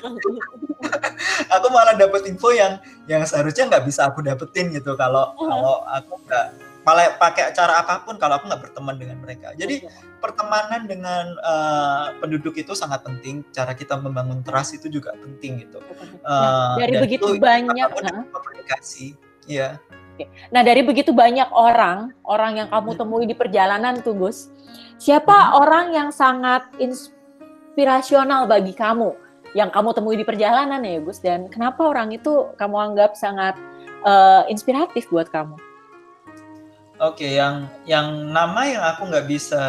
aku malah dapat info yang yang seharusnya nggak bisa aku dapetin gitu kalau -huh. kalau aku nggak malah pakai cara apa pun kalau aku nggak berteman dengan mereka. Jadi pertemanan dengan uh, penduduk itu sangat penting. Cara kita membangun trust itu juga penting gitu. Uh, dari begitu banyak komunikasi, ya. Nah dari begitu banyak orang, orang yang kamu temui di perjalanan tuh Gus, siapa hmm. orang yang sangat inspirasional bagi kamu? yang kamu temui di perjalanan ya Gus dan kenapa orang itu kamu anggap sangat uh, inspiratif buat kamu? Oke, okay, yang yang nama yang aku nggak bisa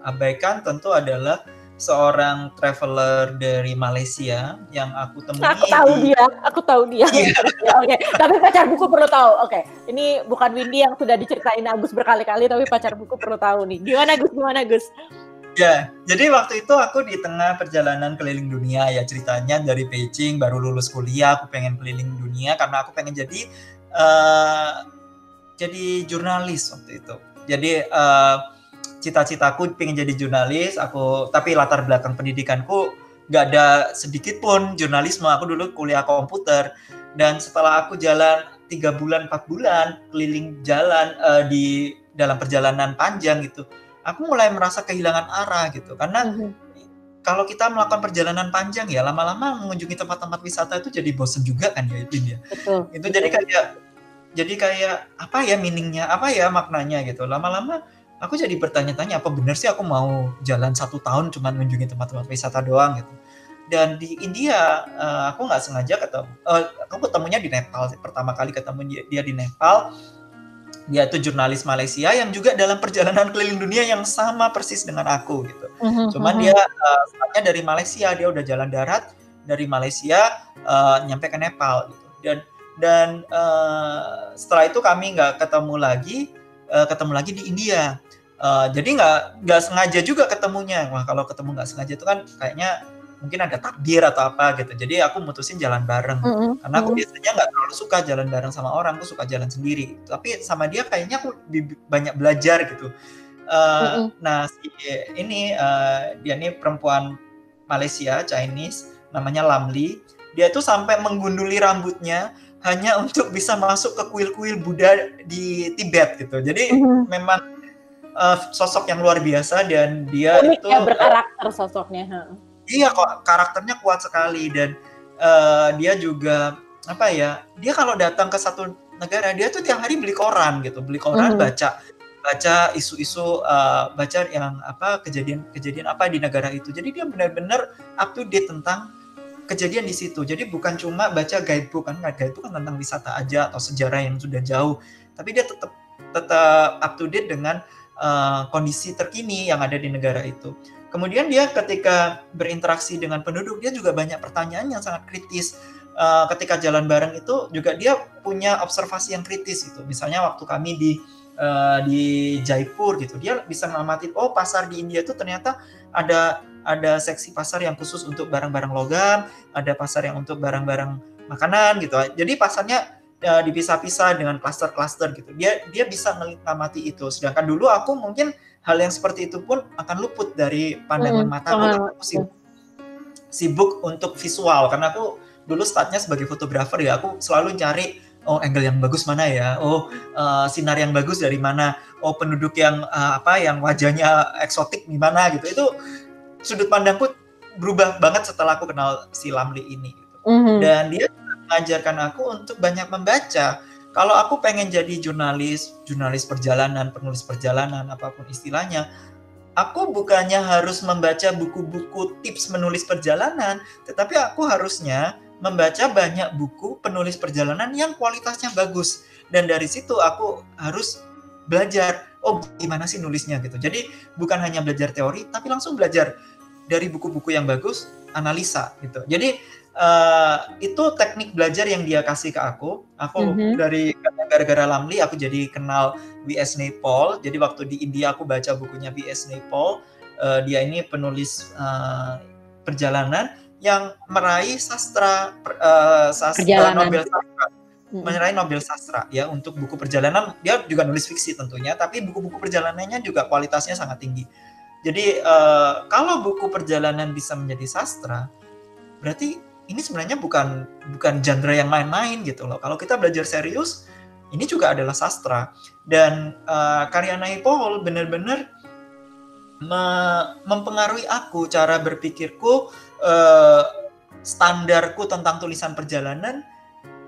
abaikan tentu adalah seorang traveler dari Malaysia yang aku temui. Aku tahu di... dia, aku tahu dia. Yeah. Oke, okay. tapi pacar buku perlu tahu. Oke, okay. ini bukan Windy yang sudah diceritain Agus berkali-kali, tapi pacar buku perlu tahu nih. Gimana Gus? Gimana Gus? Ya, jadi waktu itu aku di tengah perjalanan keliling dunia ya ceritanya dari Beijing baru lulus kuliah aku pengen keliling dunia karena aku pengen jadi uh, jadi jurnalis waktu itu. Jadi uh, cita-citaku pengen jadi jurnalis, aku tapi latar belakang pendidikanku nggak ada sedikit pun jurnalisme. Aku dulu kuliah komputer dan setelah aku jalan tiga bulan empat bulan keliling jalan uh, di dalam perjalanan panjang gitu aku mulai merasa kehilangan arah gitu karena mm -hmm. kalau kita melakukan perjalanan panjang ya lama-lama mengunjungi tempat-tempat wisata itu jadi bosen juga kan ya itu dia Betul. itu jadi kayak jadi kayak apa ya meaningnya apa ya maknanya gitu lama-lama aku jadi bertanya-tanya apa benar sih aku mau jalan satu tahun cuma mengunjungi tempat-tempat wisata doang gitu dan di India uh, aku nggak sengaja ketemu uh, aku ketemunya di Nepal pertama kali ketemu dia, dia di Nepal dia itu jurnalis Malaysia yang juga dalam perjalanan keliling dunia yang sama persis dengan aku gitu. Mm-hmm. Cuman mm-hmm. dia uh, dari Malaysia, dia udah jalan darat dari Malaysia uh, nyampe ke Nepal gitu. Dan dan uh, setelah itu kami nggak ketemu lagi, uh, ketemu lagi di India. Uh, jadi nggak nggak sengaja juga ketemunya. Wah kalau ketemu nggak sengaja itu kan kayaknya mungkin ada takdir atau apa gitu jadi aku mutusin jalan bareng mm -hmm. karena aku biasanya nggak terlalu suka jalan bareng sama orang aku suka jalan sendiri tapi sama dia kayaknya aku banyak belajar gitu uh, mm -hmm. nah si ini uh, dia ini perempuan Malaysia Chinese namanya Lamli dia tuh sampai menggunduli rambutnya hanya untuk bisa masuk ke kuil-kuil Buddha di Tibet gitu jadi mm -hmm. memang uh, sosok yang luar biasa dan dia Unik itu ya berkarakter sosoknya iya kok karakternya kuat sekali dan uh, dia juga apa ya dia kalau datang ke satu negara dia tuh tiap hari beli koran gitu beli koran mm. baca baca isu-isu uh, baca yang apa kejadian-kejadian apa di negara itu jadi dia benar-benar up to date tentang kejadian di situ jadi bukan cuma baca guidebook kan guidebook kan tentang wisata aja atau sejarah yang sudah jauh tapi dia tetap tetap up to date dengan uh, kondisi terkini yang ada di negara itu Kemudian dia ketika berinteraksi dengan penduduk, dia juga banyak pertanyaan yang sangat kritis. Uh, ketika jalan bareng itu juga dia punya observasi yang kritis gitu. Misalnya waktu kami di uh, di Jaipur gitu, dia bisa mengamati oh pasar di India itu ternyata ada ada seksi pasar yang khusus untuk barang-barang logam, ada pasar yang untuk barang-barang makanan gitu. Jadi pasarnya uh, dipisah-pisah dengan klaster-klaster gitu. Dia dia bisa mengamati itu. Sedangkan dulu aku mungkin hal yang seperti itu pun akan luput dari pandangan hmm. mata aku. Aku sibuk, sibuk untuk visual karena aku dulu startnya sebagai fotografer ya. Aku selalu cari oh angle yang bagus mana ya, oh uh, sinar yang bagus dari mana, oh penduduk yang uh, apa yang wajahnya eksotik di mana gitu. Itu sudut pandangku berubah banget setelah aku kenal si Lamli ini. Gitu. Mm -hmm. Dan dia mengajarkan aku untuk banyak membaca kalau aku pengen jadi jurnalis, jurnalis perjalanan, penulis perjalanan, apa pun istilahnya, aku bukannya harus membaca buku-buku tips menulis perjalanan, tetapi aku harusnya membaca banyak buku penulis perjalanan yang kualitasnya bagus. Dan dari situ aku harus belajar, oh gimana sih nulisnya gitu. Jadi bukan hanya belajar teori, tapi langsung belajar dari buku-buku yang bagus analisa gitu. Jadi uh, itu teknik belajar yang dia kasih ke aku. Aku mm-hmm. dari gara-gara Lamli aku jadi kenal W.S. Naipaul. Jadi waktu di India aku baca bukunya W.S. Naipaul. Uh, dia ini penulis uh, perjalanan yang meraih sastra uh, sastra Nobel meraih Nobel sastra ya untuk buku perjalanan dia juga nulis fiksi tentunya tapi buku-buku perjalanannya juga kualitasnya sangat tinggi jadi uh, kalau buku perjalanan bisa menjadi sastra berarti ini sebenarnya bukan bukan genre yang main-main gitu loh. Kalau kita belajar serius, ini juga adalah sastra. Dan uh, karya Naipaul benar-benar me mempengaruhi aku cara berpikirku, uh, standarku tentang tulisan perjalanan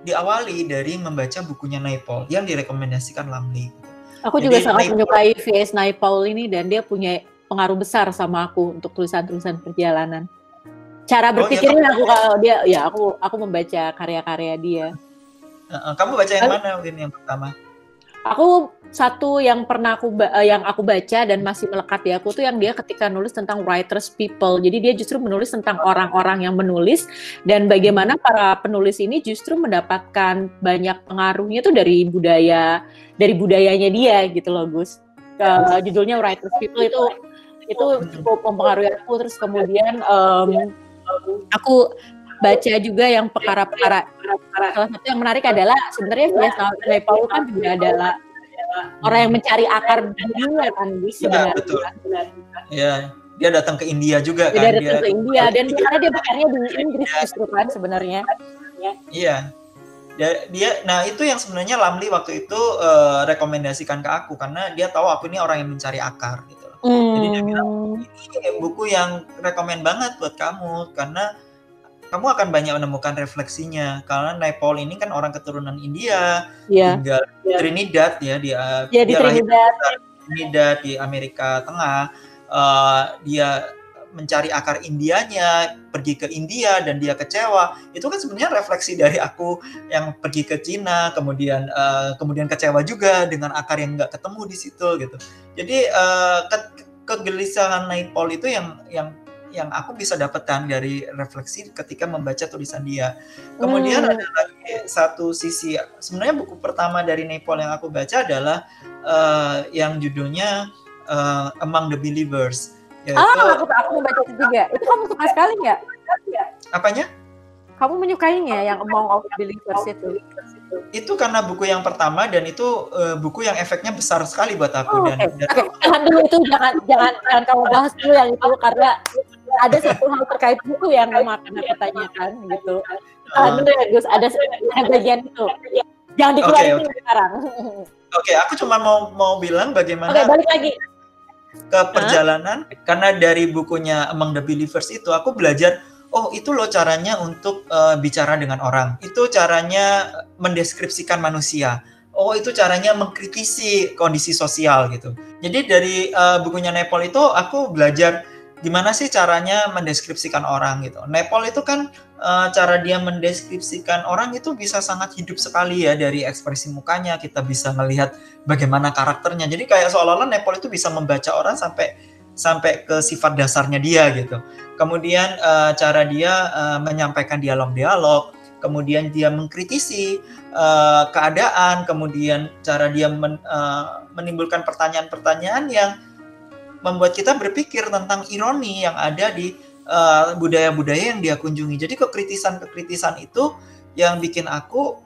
diawali dari membaca bukunya Naipaul yang direkomendasikan Lamli. Aku Jadi, juga sangat Naipaul, menyukai V.S. Naipaul ini dan dia punya pengaruh besar sama aku untuk tulisan-tulisan perjalanan cara berpikirnya oh, ya, aku kalau dia ya aku aku membaca karya-karya dia. Kamu baca yang mana mungkin yang pertama? Aku satu yang pernah aku uh, yang aku baca dan masih melekat di aku tuh yang dia ketika nulis tentang writers people. Jadi dia justru menulis tentang orang-orang yang menulis dan bagaimana para penulis ini justru mendapatkan banyak pengaruhnya tuh dari budaya dari budayanya dia gitu loh Gus. Uh, judulnya writers people itu itu cukup mempengaruhi aku terus kemudian um, aku baca juga yang perkara-perkara salah satu yang menarik adalah sebenarnya Fias Paul kan juga adalah orang yang mencari akar dunia kan bisa ya, betul. Ya, dia datang ke India juga dia kan. Dia datang ke India dan karena dia bekerja di Inggris justru kan sebenarnya. Iya. Dia, dia nah itu yang sebenarnya Lamli waktu itu uh, rekomendasikan ke aku karena dia tahu aku ini orang yang mencari akar gitu. Hmm. Jadi dia bilang ini buku yang rekomend banget buat kamu karena kamu akan banyak menemukan refleksinya karena Naipaul ini kan orang keturunan India yeah. tinggal yeah. Trinidad ya dia yeah, dia di Trinidad. Trinidad di Amerika Tengah uh, dia mencari akar Indianya, pergi ke India dan dia kecewa. Itu kan sebenarnya refleksi dari aku yang pergi ke Cina, kemudian uh, kemudian kecewa juga dengan akar yang nggak ketemu di situ gitu. Jadi uh, ke kegelisahan Naipaul itu yang yang yang aku bisa dapatkan dari refleksi ketika membaca tulisan dia. Kemudian hmm. ada lagi satu sisi sebenarnya buku pertama dari Naipaul yang aku baca adalah uh, yang judulnya uh, Among the Believers. Yaitu, ah, aku aku membaca itu juga. Itu kamu suka sekali nggak? Apanya? Kamu menyukainya yang Among of the Believers itu? itu karena buku yang pertama dan itu uh, buku yang efeknya besar sekali buat aku oh, dan, okay. dan okay. jangan dulu itu jangan jangan jangan kamu bahas dulu yang itu karena ada satu hal terkait buku yang kamu akan aku tanyakan gitu. Uh, uh, ya Gus, ada bagian itu. Jangan dikeluarin okay, okay. sekarang. Oke, okay, aku cuma mau mau bilang bagaimana okay, balik lagi ke perjalanan huh? karena dari bukunya Among the Believers itu aku belajar oh itu loh caranya untuk uh, bicara dengan orang. Itu caranya mendeskripsikan manusia. Oh itu caranya mengkritisi kondisi sosial gitu. Jadi dari uh, bukunya Nepal itu aku belajar gimana sih caranya mendeskripsikan orang gitu. Nepal itu kan uh, cara dia mendeskripsikan orang itu bisa sangat hidup sekali ya dari ekspresi mukanya kita bisa melihat bagaimana karakternya. Jadi kayak seolah-olah Nepal itu bisa membaca orang sampai sampai ke sifat dasarnya dia gitu. Kemudian uh, cara dia uh, menyampaikan dialog-dialog, kemudian dia mengkritisi uh, keadaan, kemudian cara dia men, uh, menimbulkan pertanyaan-pertanyaan yang membuat kita berpikir tentang ironi yang ada di budaya-budaya uh, yang dia kunjungi. Jadi kekritisan-kekritisan itu yang bikin aku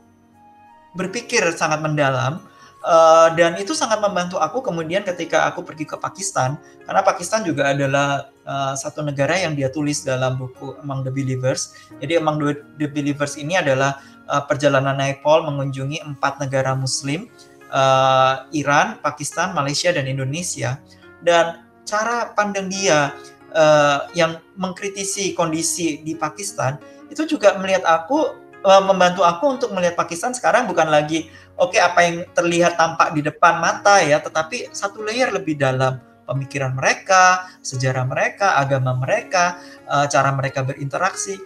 berpikir sangat mendalam Uh, dan itu sangat membantu aku kemudian ketika aku pergi ke Pakistan karena Pakistan juga adalah uh, satu negara yang dia tulis dalam buku Among the Believers. Jadi Among the Believers ini adalah uh, perjalanan Paul mengunjungi empat negara Muslim, uh, Iran, Pakistan, Malaysia, dan Indonesia. Dan cara pandang dia uh, yang mengkritisi kondisi di Pakistan itu juga melihat aku uh, membantu aku untuk melihat Pakistan sekarang bukan lagi oke okay, apa yang terlihat tampak di depan mata ya, tetapi satu layer lebih dalam pemikiran mereka, sejarah mereka, agama mereka, uh, cara mereka berinteraksi.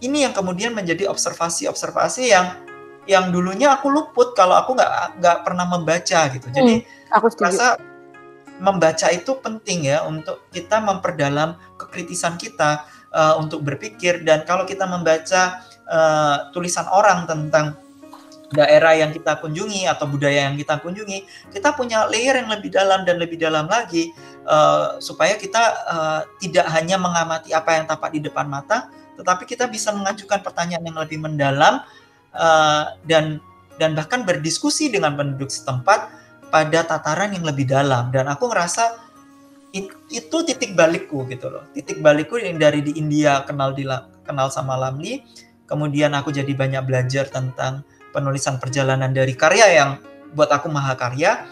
Ini yang kemudian menjadi observasi-observasi yang yang dulunya aku luput kalau aku nggak nggak pernah membaca gitu. Jadi hmm, aku rasa membaca itu penting ya untuk kita memperdalam kekritisan kita uh, untuk berpikir. Dan kalau kita membaca uh, tulisan orang tentang daerah yang kita kunjungi atau budaya yang kita kunjungi, kita punya layer yang lebih dalam dan lebih dalam lagi uh, supaya kita uh, tidak hanya mengamati apa yang tampak di depan mata, tetapi kita bisa mengajukan pertanyaan yang lebih mendalam uh, dan dan bahkan berdiskusi dengan penduduk setempat pada tataran yang lebih dalam. Dan aku ngerasa itu titik balikku gitu loh. Titik balikku yang dari di India kenal di kenal sama Lamli, kemudian aku jadi banyak belajar tentang penulisan perjalanan dari karya yang buat aku mahakarya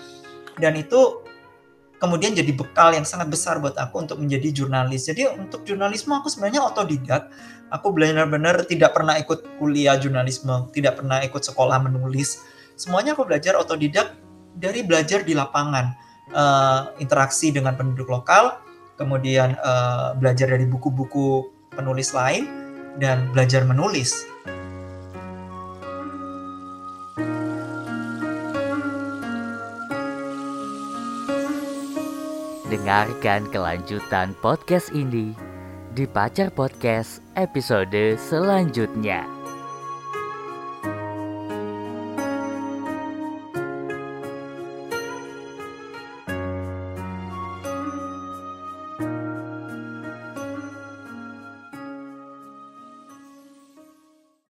dan itu kemudian jadi bekal yang sangat besar buat aku untuk menjadi jurnalis. Jadi untuk jurnalisme aku sebenarnya otodidak. Aku benar-benar tidak pernah ikut kuliah jurnalisme, tidak pernah ikut sekolah menulis. Semuanya aku belajar otodidak dari belajar di lapangan, uh, interaksi dengan penduduk lokal, kemudian uh, belajar dari buku-buku penulis lain dan belajar menulis. Dengarkan kelanjutan podcast ini di Pacar Podcast episode selanjutnya.